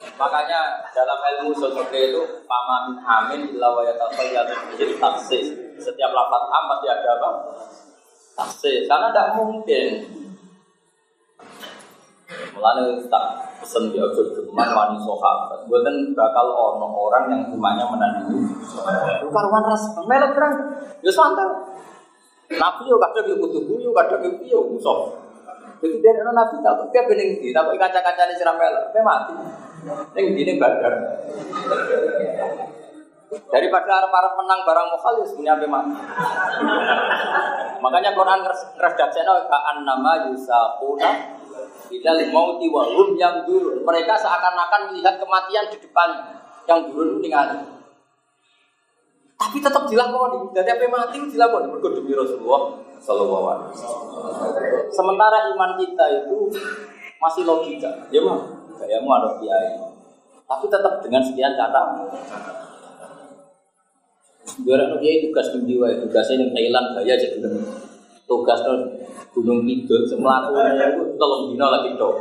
Makanya dalam ilmu sosok itu pama min amin illa wa yatafayyadu bihi taksis. Setiap lafaz am pasti ada apa? Taksis. Karena tidak mungkin. Mulane tak pesen dia ojo geman wani sahabat. Mboten bakal ono orang yang imannya menandingi. Karuan ras melok terang. Ya santai. Nabi yo kadang yo kudu guyu, kadang yo piye musuh. Jadi dari nabi tak dia bening di, tak kaca-kacane siram melok, dia mati. Yang ini badar. Daripada arep-arep menang barang mokal ya sebenarnya apa mati. Makanya Quran keras daksekno ka'an nama yusaquna ila mauti wa hum yang dulu. Mereka seakan-akan melihat kematian di depan yang dulu ningali. Tapi tetap dilakoni. Dari apa mati dilakoni mergo demi Rasulullah sallallahu alaihi wasallam. Sementara iman kita itu masih logika. Ya mah, kayamu ada kiai. Tapi tetap dengan sekian kata. Juara kiai tugas di wae, tugasnya yang Thailand gaya gitu. Tugas tuh Gunung Kidul semelaku itu tolong dino lagi dong.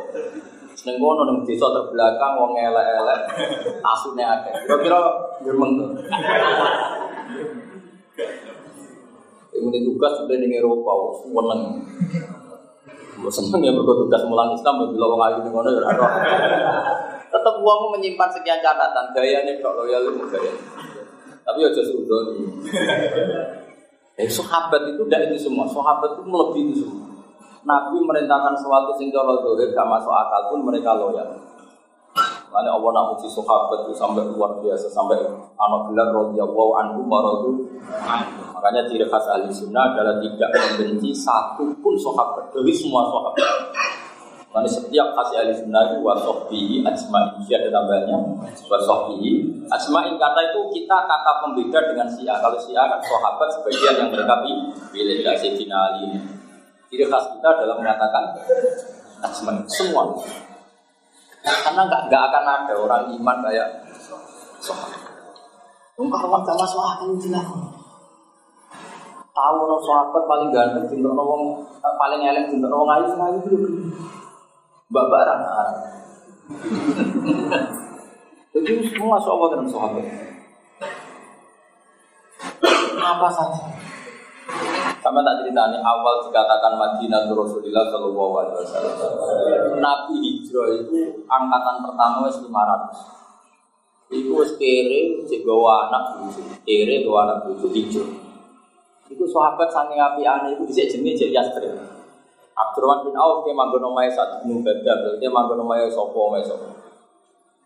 Seneng kono nang desa terbelakang wong elek-elek asune akeh. Kira-kira germeng tuh. Ini tugas sudah di Eropa, seneng. Gue seneng ya berkot tugas mulang Islam, ya bila orang ayu di mana ya Tetap uangmu menyimpan sekian catatan, gayanya kok loyal itu gaya. Tapi ya justru nih. Eh, sahabat itu tidak itu semua, sahabat itu melebihi itu semua. Nabi merintahkan sesuatu sing cara gak masuk akal pun mereka loyal. Makanya Allah nak uji sahabat itu sampai luar biasa sampai anak gelar radhiyallahu anhu maradu. Makanya ciri khas ahli sunnah adalah tidak membenci satu pun sahabat dari semua sahabat. Makanya setiap khas ahli sunnah itu wasofi asma'in ada tambahnya wasofi asma'in kata itu kita kata pembeda dengan sia. Kalau sia kan sahabat sebagian yang mereka pilih dari Sayyidina Ali. Ciri khas kita adalah mengatakan asma'in semua. Karena nggak nggak akan ada orang iman kayak sahabat. Kawan gak masuk akal dilakukan. Tahu orang sahabat paling ganteng, cinta orang paling elek, cinta orang ayu, ayu itu Mbak Barang. Jadi semua sahabat dan sahabat. Apa saja. Sama tak ceritanya awal dikatakan Madinah Rasulullah Shallallahu Alaihi Wasallam. Nabi hijrah itu angkatan pertama wes 500. Iku wes kere jegawa anak bucu, kere gawa anak bucu hijrah. Iku sahabat sange api aneh itu bisa jenis jadi Yasrib. Abdurrahman bin Auf dia manggon omahe saat bin Badar, dia manggon omahe sopo omahe sopo.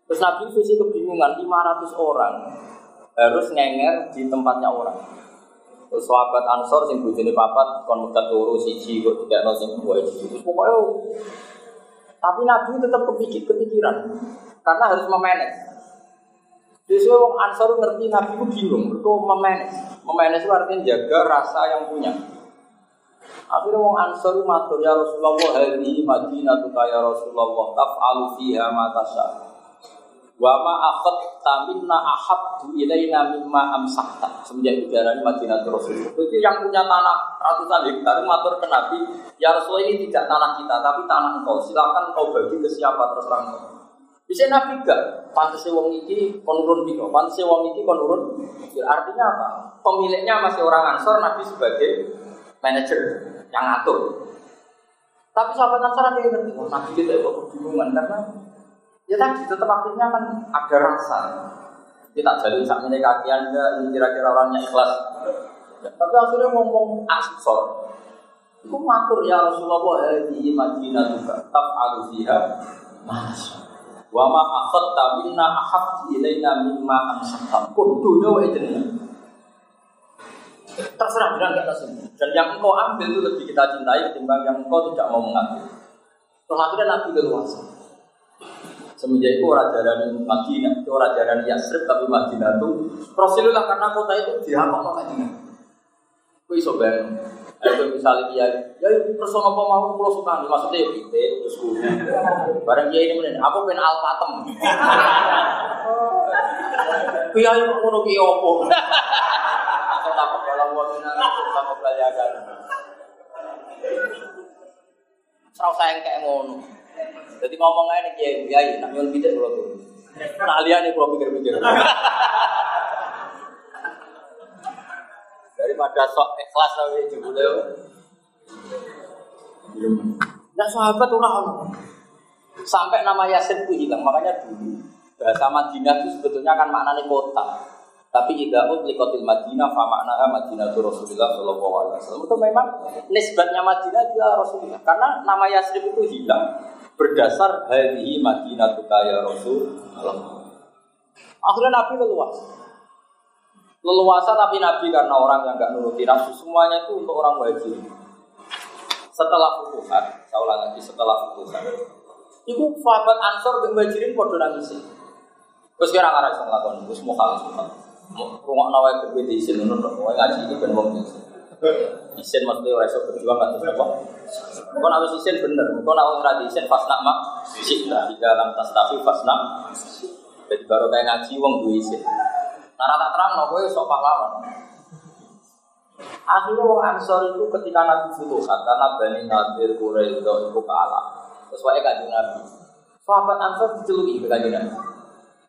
Terus Nabi visi kebingungan 500 orang harus ngenger di tempatnya orang. Sahabat Ansor sing bojone papat kon mekat turu siji kok tidak ono sing. Terus pokoke Tapi Nabi tetap kepikir, kepikiran karena harus memanage. Jadi orang Ansor ngerti Nabi itu bingung, itu memanage. Memanage itu artinya jaga rasa yang punya. Akhirnya orang Ansor matur ya Rasulullah, hadhi Madinah ya Rasulullah, taf'alu fiha ma tasya. Wa ma akhad taminna ahabdu ilaina mimma amsahta. Semenjak itu diarani Madinah Rasul. Itu yang punya tanah ratusan hektar matur ke Nabi, ya Rasulullah ini tidak tanah kita, tapi tanah engkau. Silakan kau bagi ke siapa terserah engkau. Bisa Nabi gak? Pantasnya wong iki konurun biko, pantasnya wong iki konurun. Artinya apa? Pemiliknya masih orang Ansor, Nabi sebagai manajer yang ngatur. Tapi sahabat Ansor ada yang ngerti, oh, Nabi kita kok kebingungan karena Ya tadi tetap akhirnya kan ada rasa. Kita jadi saat ini kaki anda, ini kira-kira orangnya ikhlas. Ya, tapi akhirnya ngomong asor. Itu matur ya Rasulullah hadi Madinah juga taf alufiha mas. Wa ma akhadta minna ahab ilaina mimma ansakta. Pun dunia wa Terserah bilang gak terserah. Dan yang engkau ambil itu lebih kita cintai ketimbang yang engkau tidak mau mengambil. Terus akhirnya Nabi leluasa. Semenjak itu orang jarani Madinah, itu orang jarani Yasrib tapi Madinah itu Rasulullah karena kota itu dihampak sama Madinah. Iso bayang. Ayo misalnya dia, ya itu person apa mau pulau suka maksudnya ya kita terus Barang dia ini mending, aku pengen alpatem. Iya itu ngono ki opo. Aku takut kalau mau minang, aku takut belajar. Serau sayang kayak ngono. Jadi ngomong aja nih kiai, kiai, nak nyuwun bidek kalau tuh. Nah liane kalau pikir-pikir. Daripada sok ikhlas tapi jebule. Nah sahabat orang Sampai nama Yasin itu hilang, makanya dulu bahasa Madinah itu sebetulnya kan maknanya kota. Tapi tidak likotil Madinah, fa Madinah itu Rasulullah Shallallahu Alaihi Wasallam. Itu memang nisbatnya Madinah adalah Rasulullah. Karena nama Yasrib itu hilang berdasar hadhi Madinah ya Rasul Akhirnya Nabi leluasa. Leluasa tapi Nabi karena orang yang nggak nuruti nafsu semuanya itu untuk orang wajib. Setelah futuhat, saya ulang lagi setelah futuhat. Ibu sahabat Ansor yang wajirin kode nangis. Terus kira ngarang sama lakon, terus mau kalah Rumah nawai berbeda isin, nunut, ngaji itu ben wong Isin maksudnya orang iso berjuang nggak terus apa? Kau nak isin bener, kau nak ora isin pas nak mak sita di dalam tas tapi pas nak. Jadi baru kayak ngaji wong dua isin. Nara tak terang no kowe sok pahlawan. Akhirnya wong Ansor itu ketika Nabi Futuhat karena Bani Nadir Quraisy itu kalah. Wae kanjeng Nabi. Sahabat Ansor diceluki ke kanjeng Nabi.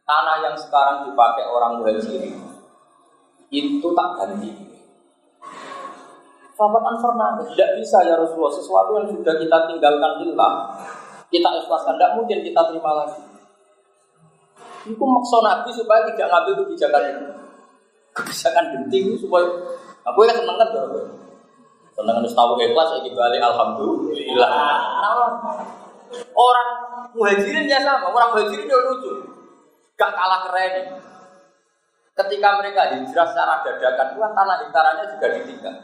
Tanah yang sekarang dipakai orang muhajirin itu tak ganti Sahabat Ansor tidak bisa ya Rasulullah, sesuatu yang sudah kita tinggalkan hilang, kita ikhlaskan, tidak mungkin kita terima lagi. Itu maksud Nabi supaya tidak ngambil kebijakan itu. Kebijakan genting supaya aku ya seneng kan Seneng harus tahu ikhlas ya balik alhamdulillah. orang muhajirin ya sama, orang muhajirin ya lucu. Gak kalah keren. Ketika mereka hijrah secara dadakan, kan tanah hektarannya juga ditinggal.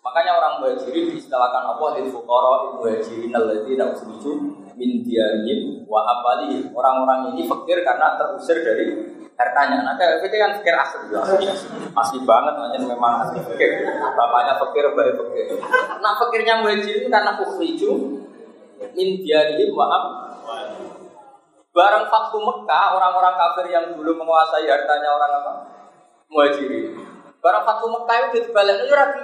Makanya orang muhajirin diistilahkan Allah lil fuqara muhajirin alladzina ukhriju min diyarihim wa amwalihim. Orang-orang ini fakir karena terusir dari hartanya. Nah, kayak itu kan fakir asli, asli, asli banget, makanya memang asli fakir. Bapaknya fakir, bayi fakir. Nah, fakirnya muhajirin karena ukhriju min diyarihim wa. Barang Fathu Mekah, orang-orang kafir yang dulu menguasai hartanya orang apa? Muhajirin. Barang Fathu Mekah itu dibalik, itu rapi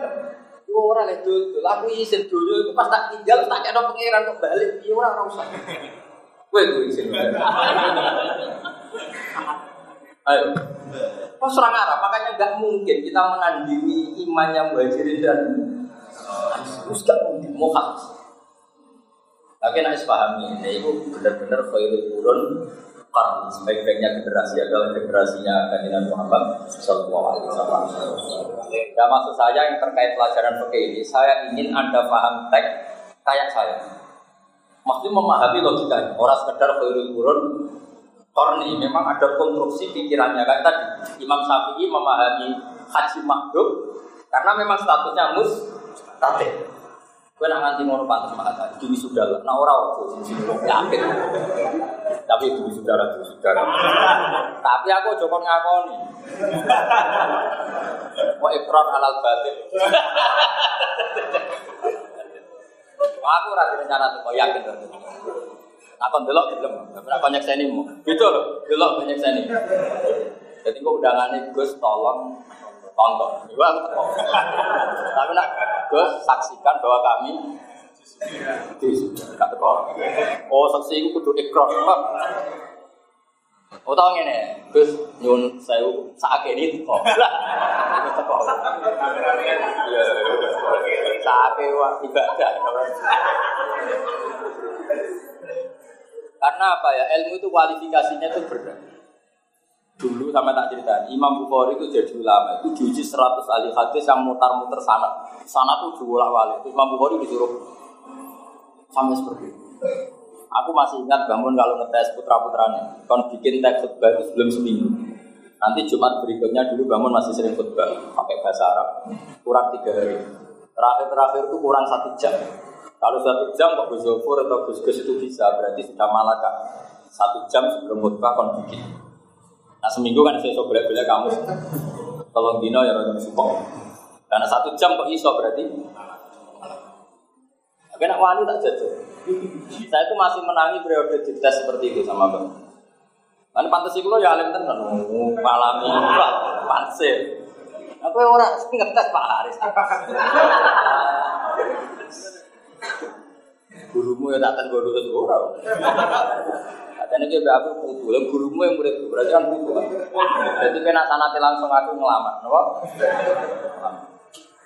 Gue orang itu, aku izin dulu itu pas tak tinggal tak ada pangeran kok balik, iya orang orang usah. Gue itu izin. Ayo. Kok serang Arab, makanya nggak mungkin kita menandingi imannya muhajirin dan terus gak mungkin. Tapi nak pahami, ini itu benar-benar khairul turun karena sebaik-baiknya generasi adalah generasinya kajian Muhammad Sallallahu Alaihi Wasallam. Ya maksud saya yang terkait pelajaran fikih ini, saya ingin anda paham teks kayak saya. Maksudnya memahami logikanya. Orang sekedar khairul turun korni memang ada konstruksi pikirannya kayak tadi Imam Syafi'i memahami haji makhluk karena memang statusnya mus tate. Kowe nak nganti ngono pantes mah tadi demi sudah lah. Nah ora ojo yakin. Tapi demi sudah lah demi sudah. Tapi aku ojo kon ngakoni. Wa ikrar alal batil. Aku ora rencana tuh yakin terus. Apa delok gelem. Ora banyak seni mu. Gitu loh, delok banyak seni. Jadi kok undangannya Gus tolong tonton. Teko. Tapi nak Gus saksikan bahwa kami di gak. Oh, saksi iku kudu ikrar. Oh tau ngene, Gus nyun sewu sakake ini teko. Ibadah. Karena apa ya? Ilmu itu kualifikasinya itu berat. Dulu sama tak cerita, Imam Bukhari itu jadi ulama, itu diuji 100 ahli hadis yang mutar-mutar sana. Sana tuh diulang wali. Imam Bukhari disuruh sampai seperti itu. Aku masih ingat bangun kalau ngetes putra-putranya. Kon bikin teks khutbah sebelum seminggu. Nanti Jumat berikutnya dulu bangun masih sering khutbah pakai bahasa Arab. Kurang tiga hari. Terakhir-terakhir itu kurang satu jam. Kalau satu jam kok Gus atau Gus Gus itu bisa, berarti sudah malaka. Satu jam sebelum khutbah kon bikin. Nah seminggu kan saya coba bela kamu. Tolong dino ya orang support. Karena satu jam kok iso berarti. Tapi nak wani tak jatuh. Saya itu masih menangi periode dites seperti itu sama bang. Kan pantas itu ya alim tenan, malami, panse. Aku orang ngetes Pak Haris. Gurumu ya tak tes gue lulus ora. Katanya dia aku putu, yang gurumu yang murid berarti kan. Jadi kena sanati langsung aku ngelamar, nopo?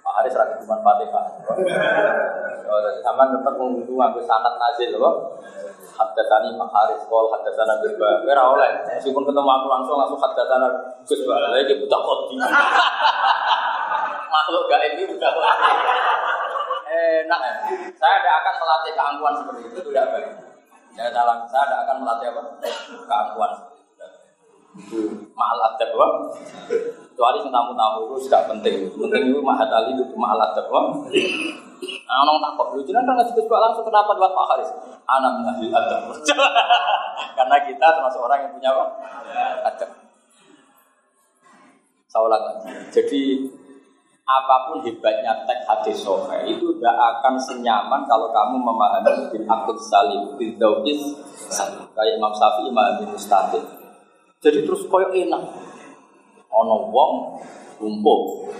Pak Haris rakyat cuma fatihah. Oh, jadi sama tetap menguntung aku sanat nazil, nopo? Hadatani Pak Haris, kol hadatana Gus Ba. Kira oleh, meskipun ketemu aku langsung langsung hadatana Gus Ba. Lagi buta kodi. Makhluk gaib ini buta kodi. Enak ya. Saya tidak akan melatih keangkuhan seperti itu, itu tidak baik. Ya dalam saya tidak akan melatih apa? Keangkuhan seperti itu. Mahal adab wah. Kecuali yang tamu-tamu itu sudah penting. Penting itu mahat ali itu mahal adab wah. Nah, orang takut lu jangan kan ngasih langsung kenapa buat Pak Haris? Anak mengambil adab. Karena kita termasuk orang yang punya apa? Adab. Saya ulang lagi. Jadi apa pun hebatnya teks hadis sohe itu tidak akan senyaman kalau kamu memahami bin akid salim bin daukis salim. Kayak Imam Syafi'i Imam bin Mustaqim jadi terus koyo enak. Ono wong lumpuh.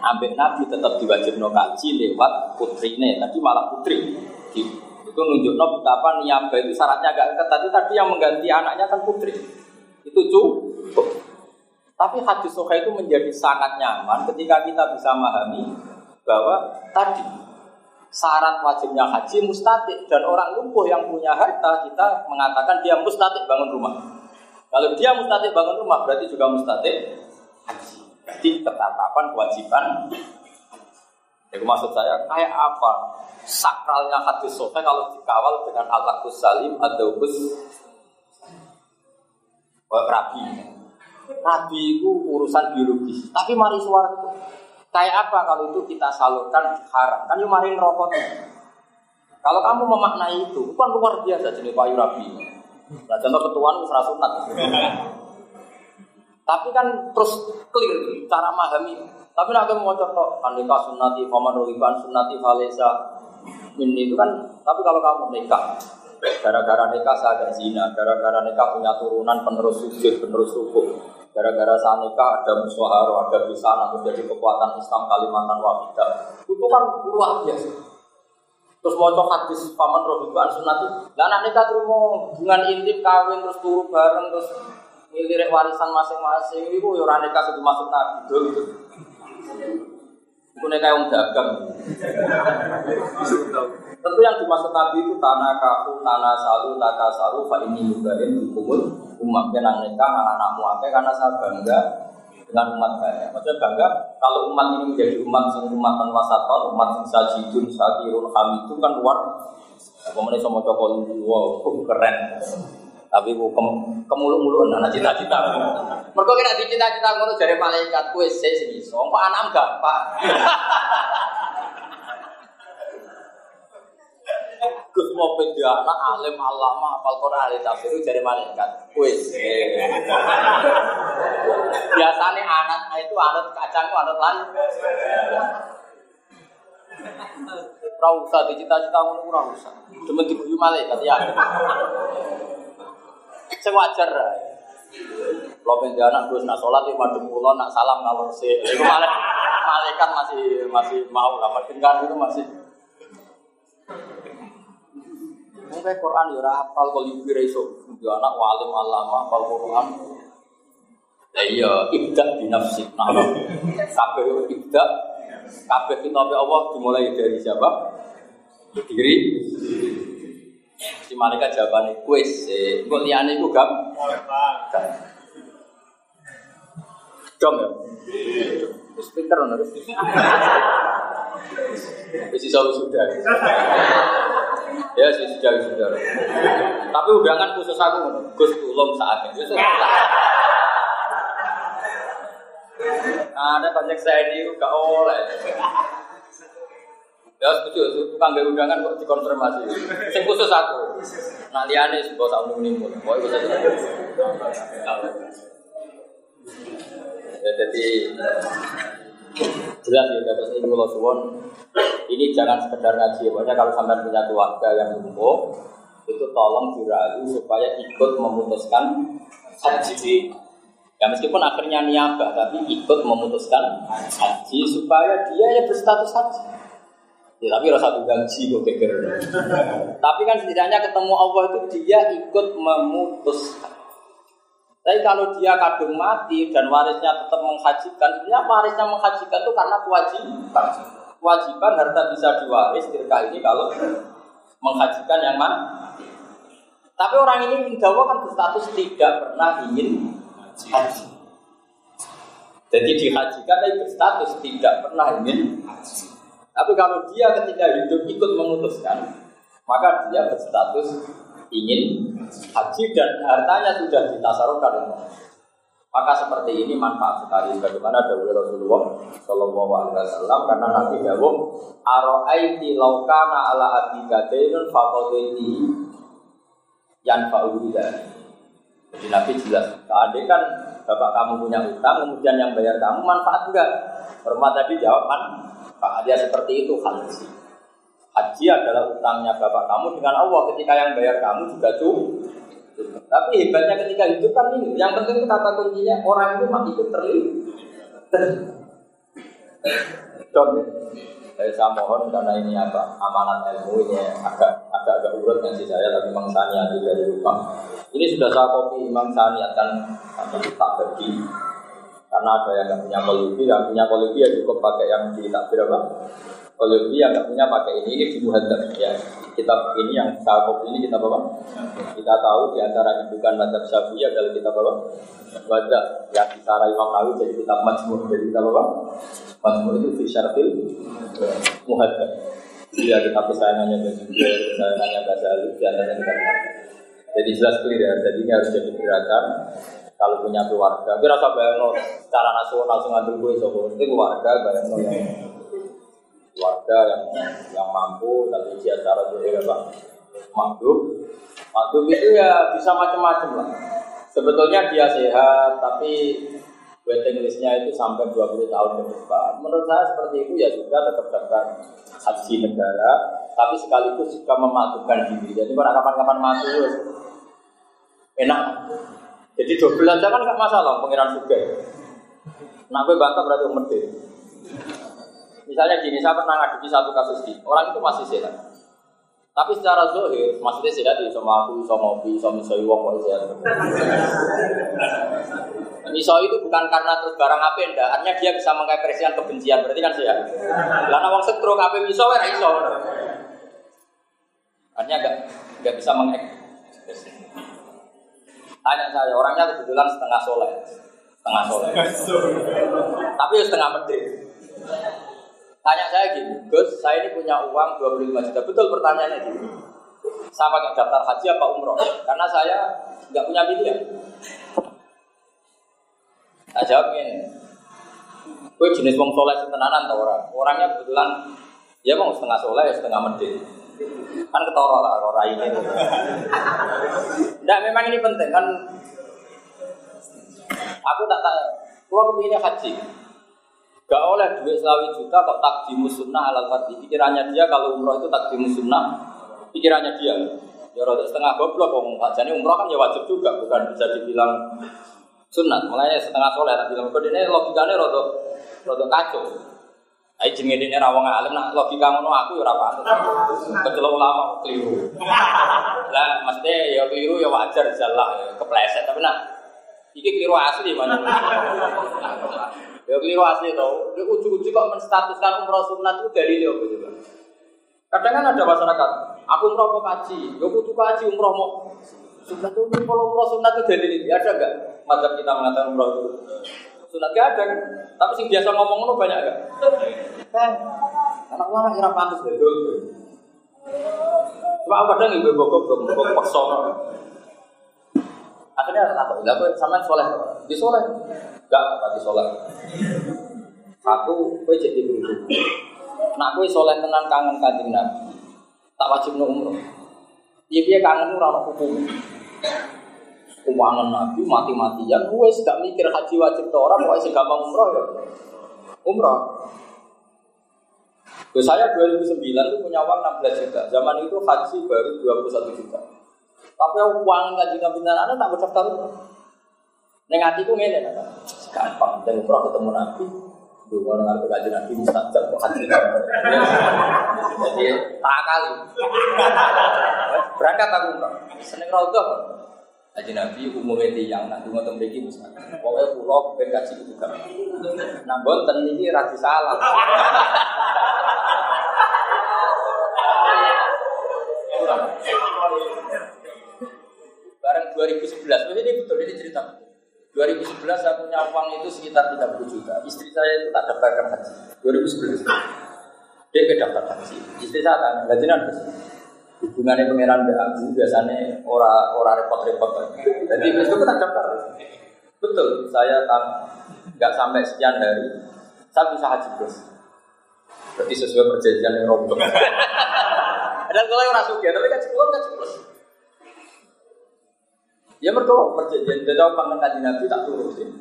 Ambek Nabi tetap diwajibno kaji lewat putrine tadi malah putri. Itu nunjukno betapa niaba itu syaratnya agak ketat tadi yang mengganti anaknya kan putri. Itu cukup tapi hadis soha itu menjadi sangat nyaman ketika kita bisa memahami bahwa tadi syarat wajibnya haji mustatik dan orang lumpuh yang punya harta kita mengatakan dia mustatik bangun rumah. Kalau dia mustatik bangun rumah berarti juga mustatik haji. Jadi ketetapan kewajiban. Itu maksud saya kayak apa sakralnya hadis soha kalau dikawal dengan al salim atau bus rabi. Nabi itu urusan biologis. Tapi mari suara Kayak apa kalau itu kita salurkan haram? Kan yang marin rokok. Kalau kamu memaknai itu, itu kan luar biasa jenis payu rabi. Nah, contoh ketuaan itu sunat. Tapi kan terus clear cara memahami. Tapi nak mau contoh, andika sunati, paman rohiban sunati, falesa, ini itu kan. Tapi kalau kamu nikah, gara-gara nikah saya ada zina, gara-gara nikah punya turunan penerus sujud, penerus rukuk, Gara-gara saat nikah ada musyawarah, ada busana, terus jadi kekuatan Islam Kalimantan Wahidah. Itu kan luar biasa. Terus mau hadis paman rohiban sunati. Lah anak nikah terus mau hubungan intim kawin terus turu bareng terus milirik warisan masing-masing. Itu ya orang nikah itu masuk nabi gitu. Itu nikah yang dagang. Tentu yang dimaksud Nabi itu tanah kaku, tanah salu, taka salu, fa ini juga ini kumul umat kenang nikah anak-anakmu akeh karena saya bangga dengan umat banyak. Maksudnya bangga kalau umat ini menjadi umat yang umat wasaton, umat yang sajidun, sakirun, itu kan luar. Kemudian sama cokol wow, keren. Tapi bu kem, kemulu-mulu anak cita-cita. Mereka kira di cita-cita ngono dari malaikat kue sih sini. So, anak enggak pak. Lo dia anak alim alama apal Quran ahli tafsir jadi malaikat. Wis. Biasanya anak itu anak kacang anak lan. Ora usah dicita-cita ngono ora usah. Demen diguyu malaikat ya. Sing wajar. Lo anak terus nak sholat di madem kula nak salam. Itu malah malaikat masih masih mau lah. Kan itu masih Mungkin Quran ya ora hafal kok ibu iso. Ya anak walim alama hafal Quran. Ya iya, ibda di nafsi. Nah, kabeh ibda kabeh Allah dimulai dari siapa? Diri. Si malaikat jawabannya kuis. Engko liyane iku gam. Dom ya. Speaker ono. Wis iso sudah. Ya sudah sudah. Tapi undangan khusus aku Gus tulung saat ini. Nah, ada banyak saya ini gak oleh. Ya setuju, tukang gak undangan kok dikonfirmasi. Sing khusus aku. Nah liane sih bos aku nimbul. Mau ikut Ya jadi jelas ya kata saya kalau suwon. Ini jangan sekedar ngaji pokoknya kalau sampai punya keluarga yang lumpuh itu tolong dirayu supaya ikut memutuskan haji. Ya meskipun akhirnya niabah tapi ikut memutuskan haji supaya dia ya berstatus haji. Ya tapi rasa gaji kok geger. Tapi kan setidaknya ketemu Allah itu dia ikut memutuskan tapi kalau dia kadung mati dan warisnya tetap menghajikan, sebenarnya warisnya menghajikan itu karena kewajiban. Kewajiban harta bisa diwaris tirka ini kalau menghajikan yang mati. Tapi orang ini Indawa kan berstatus tidak pernah ingin haji. Jadi dihajikan tapi berstatus tidak pernah ingin haji. Tapi kalau dia ketika hidup ikut memutuskan, maka dia berstatus ingin haji dan hartanya sudah ditasarufkan. Maka seperti ini manfaat sekali bagaimana dawuh Rasulullah Shallallahu Alaihi Wasallam karena Nabi dawuh aroaiti laukana ala abika dainun fakodeti yang faulida jadi Nabi jelas kalau kan bapak kamu punya utang kemudian yang bayar kamu manfaat enggak? Hormat tadi jawab manfaat. Dia seperti itu halus Haji adalah utangnya bapak kamu dengan Allah ketika yang bayar kamu juga tuh. Tapi hebatnya ketika itu kan ini, yang penting kata kuncinya orang itu mati itu terlibat. Dong ya. Saya, mohon karena ini apa amanat ilmu ini agak agak agak urut sih saya tapi Imam Sani tidak lupa. Ini sudah saya kopi Imam Sani akan tak pergi karena ada yang nggak punya kolubi, yang punya kolubi ya cukup pakai yang di takbir apa kalau dia nggak punya pakai ini, ini muhadzab ya. Kitab ini yang saya ini kita bawa. Kita tahu di antara indukan madzhab Syafi'i adalah kita bawa wajah yang disara Imam jadi kitab majmur jadi kita bawa. Majmur itu fi syarfil muhadzab. Dia kitab kesayangannya Basir, kesayangannya Ghazali di antaranya kita Jadi jelas clear ya, jadi ini harus jadi gerakan kalau punya keluarga. Tapi rasa bayang secara nasional langsung ngambil gue, so, itu keluarga bayang yang keluarga yang yang mampu tapi dia cara berpikir apa makhluk makhluk itu ya bisa macam-macam lah. Sebetulnya dia sehat tapi waiting listnya itu sampai 20 tahun ke depan. Menurut saya seperti itu ya sudah tetap daftar haji negara tapi sekaligus juga mematukan diri. Jadi pada kapan-kapan mati enak. Jadi 12 jam kan nggak masalah pengiran juga nah gue bantah berarti umur Misalnya gini, saya pernah ngadepi satu kasus ini, orang itu masih sehat. Tapi secara zohir, maksudnya sehat di sama aku, sama ngopi, sama misoi wong kok sehat. Misoi itu bukan karena terus barang apa enggak, artinya dia bisa mengekspresikan kebencian, berarti kan sehat. Karena wong setro apa miso, ya iso. Artinya enggak enggak bisa mengekspresikan. Tanya saya, orangnya kebetulan setengah soleh, setengah soleh, tapi setengah medit. Tanya saya gini, Gus, saya ini punya uang 25 juta. Betul pertanyaannya gini. Saya pakai daftar haji apa umroh? Karena saya nggak punya pilihan. Saya jawab ini. Gue jenis wong soleh setenanan tau orang. Orangnya kebetulan ya mau setengah soleh, setengah medit. kan ketoro lah orang ini. Nah memang ini penting kan. Aku tak tahu. Kalau kepinginnya haji, Gak oleh duit selawi juta kok takdimu sunnah ala fardhi. Pikirannya dia kalau umroh itu takdimu sunnah, pikirannya dia. Ya rada setengah goblok wong jadi umroh kan ya wajib juga, bukan bisa dibilang sunat. Makanya setengah soleh tak bilang kok ini logikanya rada rada kacau. Ayo jenenge dene ra wong alim nak logika ngono aku ya ora patut. Kecuali ulama keliru. Lah maksudnya ya keliru ya wajar jalah ya kepleset tapi nak iki keliru asli mana. Ya keliru asli tau. Di ujung-ujung kok menstatuskan umroh sunat itu dari dia coba. Kadang kan ada masyarakat, aku umroh mau kaji, ya butuh kaji umroh mau sunat itu kalau umroh sunat itu dari dia ada nggak? Madzhab kita mengatakan umroh itu sunat gak ada kan? Tapi sih biasa ngomong itu banyak gak? Kan, anak ulama kira pantas betul. Cuma aku kadang ibu bokok bokok pesona. Akhirnya tak tahu, aku sama soleh, di soleh, Enggak, pati soleh. Satu, gue jadi beruntung. Nak gue soleh tenan kangen kanjeng Nabi. Tak wajib no umroh. Iya dia kangen ora hukum. Keuangan Nabi mati-matian, gue gak mikir haji wajib ke orang, gue sih gampang umroh ya. Umroh. Saya 2009 itu punya uang 16 juta. Zaman itu haji baru 21 juta. Tapi uang kaji Nabi anak tak berdaftar Neng hatiku ngene kan. Gampang dan umroh ketemu Nabi. Dulu dengar kaji Nabi mustajab hati. Jadi tak kali. Berangkat aku umroh. Seneng rodoh. Haji Nabi umumnya tiang, cuma tempat ini mustajab. Pokoknya pulau ben kaji itu kan. Bonten ini rasi salah. Bareng 2011, ini betul ini cerita betul. 2011 saya punya uang itu sekitar 30 juta. Istri saya itu tak daftarkan haji. 2011. Dia ke daftar haji. Istri saya tanya, gaji nanti. Hubungannya pangeran dengan aku biasanya ora ora repot-repot. Jadi itu tak daftar. Betul, saya kan nggak sampai sekian hari, saya bisa haji bos. Berarti sesuai perjanjian yang rombong. Dan kalau orang suka, tapi kan sekolah kan plus. Ya mereka perjanjian jadi pangan kaji nabi tak turutin.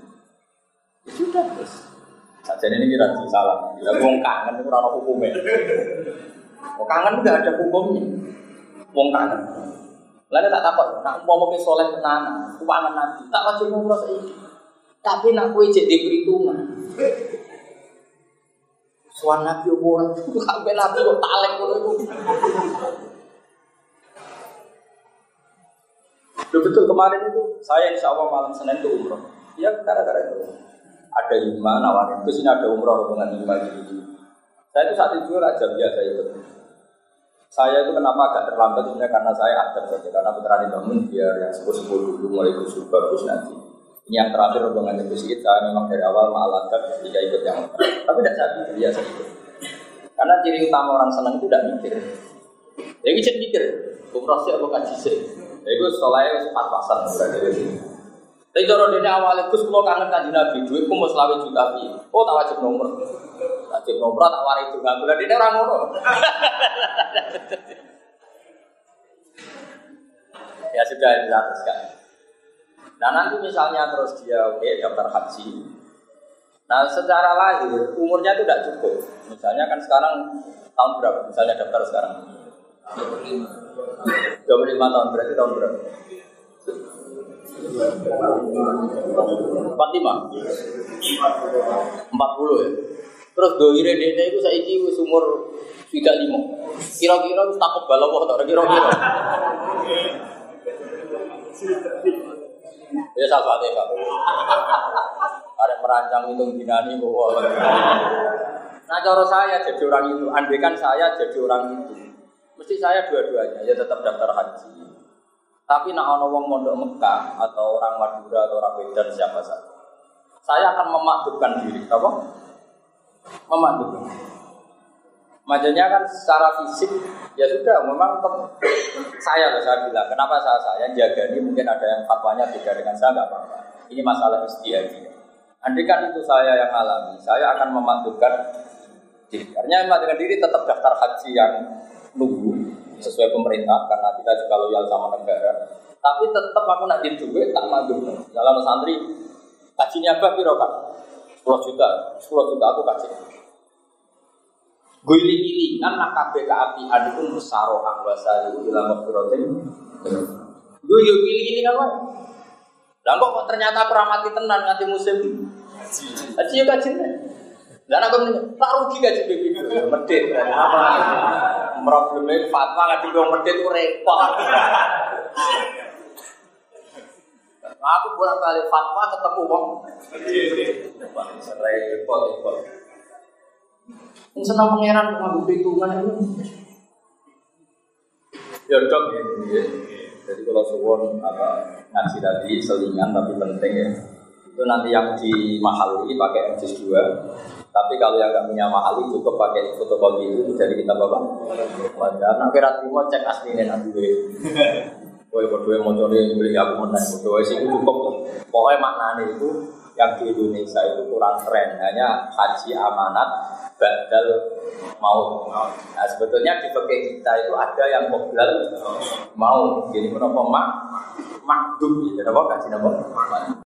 Ya sudah terus. Saja ini kira salah. Bila wong kangen itu rano hukumnya. Wong kangen nggak ada hukumnya. Wong kangen. Lalu tak takut, nak mau mau soleh tenan, keuangan nabi, tak wajib ngumroh ini. Tapi nak kue jadi perhitungan. Suan nabi orang, sampai nabi kok talek. Loh betul kemarin itu saya insya Allah malam Senin itu umroh. Ya gara-gara itu ada lima nawarin. Terus ini ada umroh dengan lima gitu. Saya itu saat itu raja biasa ikut. Saya itu kenapa agak terlambat sebenarnya karena saya ada saja karena putra bangun biar yang sepuluh sepuluh dulu mulai kusur bagus nanti. Ini yang terakhir hubungan itu saya memang dari awal malakat ketika ikut yang tapi tidak saya biasa ikut. Karena ciri utama orang senang itu tidak mikir. Ya bisa mikir, umroh sih apa kaji. Itu soalnya sempat pasang berarti sini. Tapi cara dia awalnya Gus kalau kangen kaji Nabi, duitku mau selawe juta bi. Oh tak wajib nomor, wajib nomor tak wari itu nggak boleh dia orang ngono. ya sudah dilakukan. Nah nanti misalnya terus dia oke okay, daftar haji. Nah secara lahir umurnya itu tidak cukup. Misalnya kan sekarang tahun berapa? Misalnya daftar sekarang. 25 tahun berarti tahun berapa? 45 40 ya? Terus doire dene itu saiki wis umur 35 kira-kira wis takut balawa ta kira-kira? Ya sahabat ya ada merancang hitung dinani bahwa nah cara saya jadi orang itu. Andaikan saya jadi orang itu Mesti saya dua-duanya ya tetap daftar haji. Tapi nak ono wong mondok Mekah atau orang Madura atau orang Medan siapa saja, saya akan memakdurkan diri, apa? Memakdurkan. Maksudnya kan secara fisik ya sudah memang saya loh saya bilang kenapa saya saya jaga ini mungkin ada yang fatwanya beda dengan saya nggak apa-apa ini masalah istiadat Andai kan itu saya yang alami saya akan memakdurkan diri karena memakdurkan diri tetap daftar haji yang nunggu sesuai pemerintah karena kita juga loyal sama negara. Tapi tetap aku nak di duit tak maju. Dalam santri kajinya apa piro kan? 10 juta, 10 juta aku kasih. Guling-gilingan nak kabeh keapian itu musaro anggasa itu ila maghfiratin. Gue yo giling-gilingan wae. Lah kok ternyata aku ramati tenan nganti musim Haji kaji Dan aku ini, tak rugi gaji BPK Medit Problemnya fatwa ngaji dong medit itu repot. Aku bolak balik fatwa ketemu wong Repot repot Yang senang pangeran mengambil perhitungan itu? Ya dok ya. Jadi kalau suwon apa ngaji tadi selingan tapi penting ya itu nanti yang di mahal ini pakai MJS 2 tapi kalau yang nggak punya mahal itu cukup pakai fotokopi itu dari kita bapak. Wajar. Nah kira terima cek aslinya nanti. Gue Woi, berdua mau cari beli aku menang, berdua sih cukup. Pokoknya maknanya itu yang di Indonesia itu kurang keren, hanya haji amanat, badal mau. Nah sebetulnya di pakai kita itu ada yang mobil mau. Jadi kenapa? Mak makdum, jadi apa kasih nama?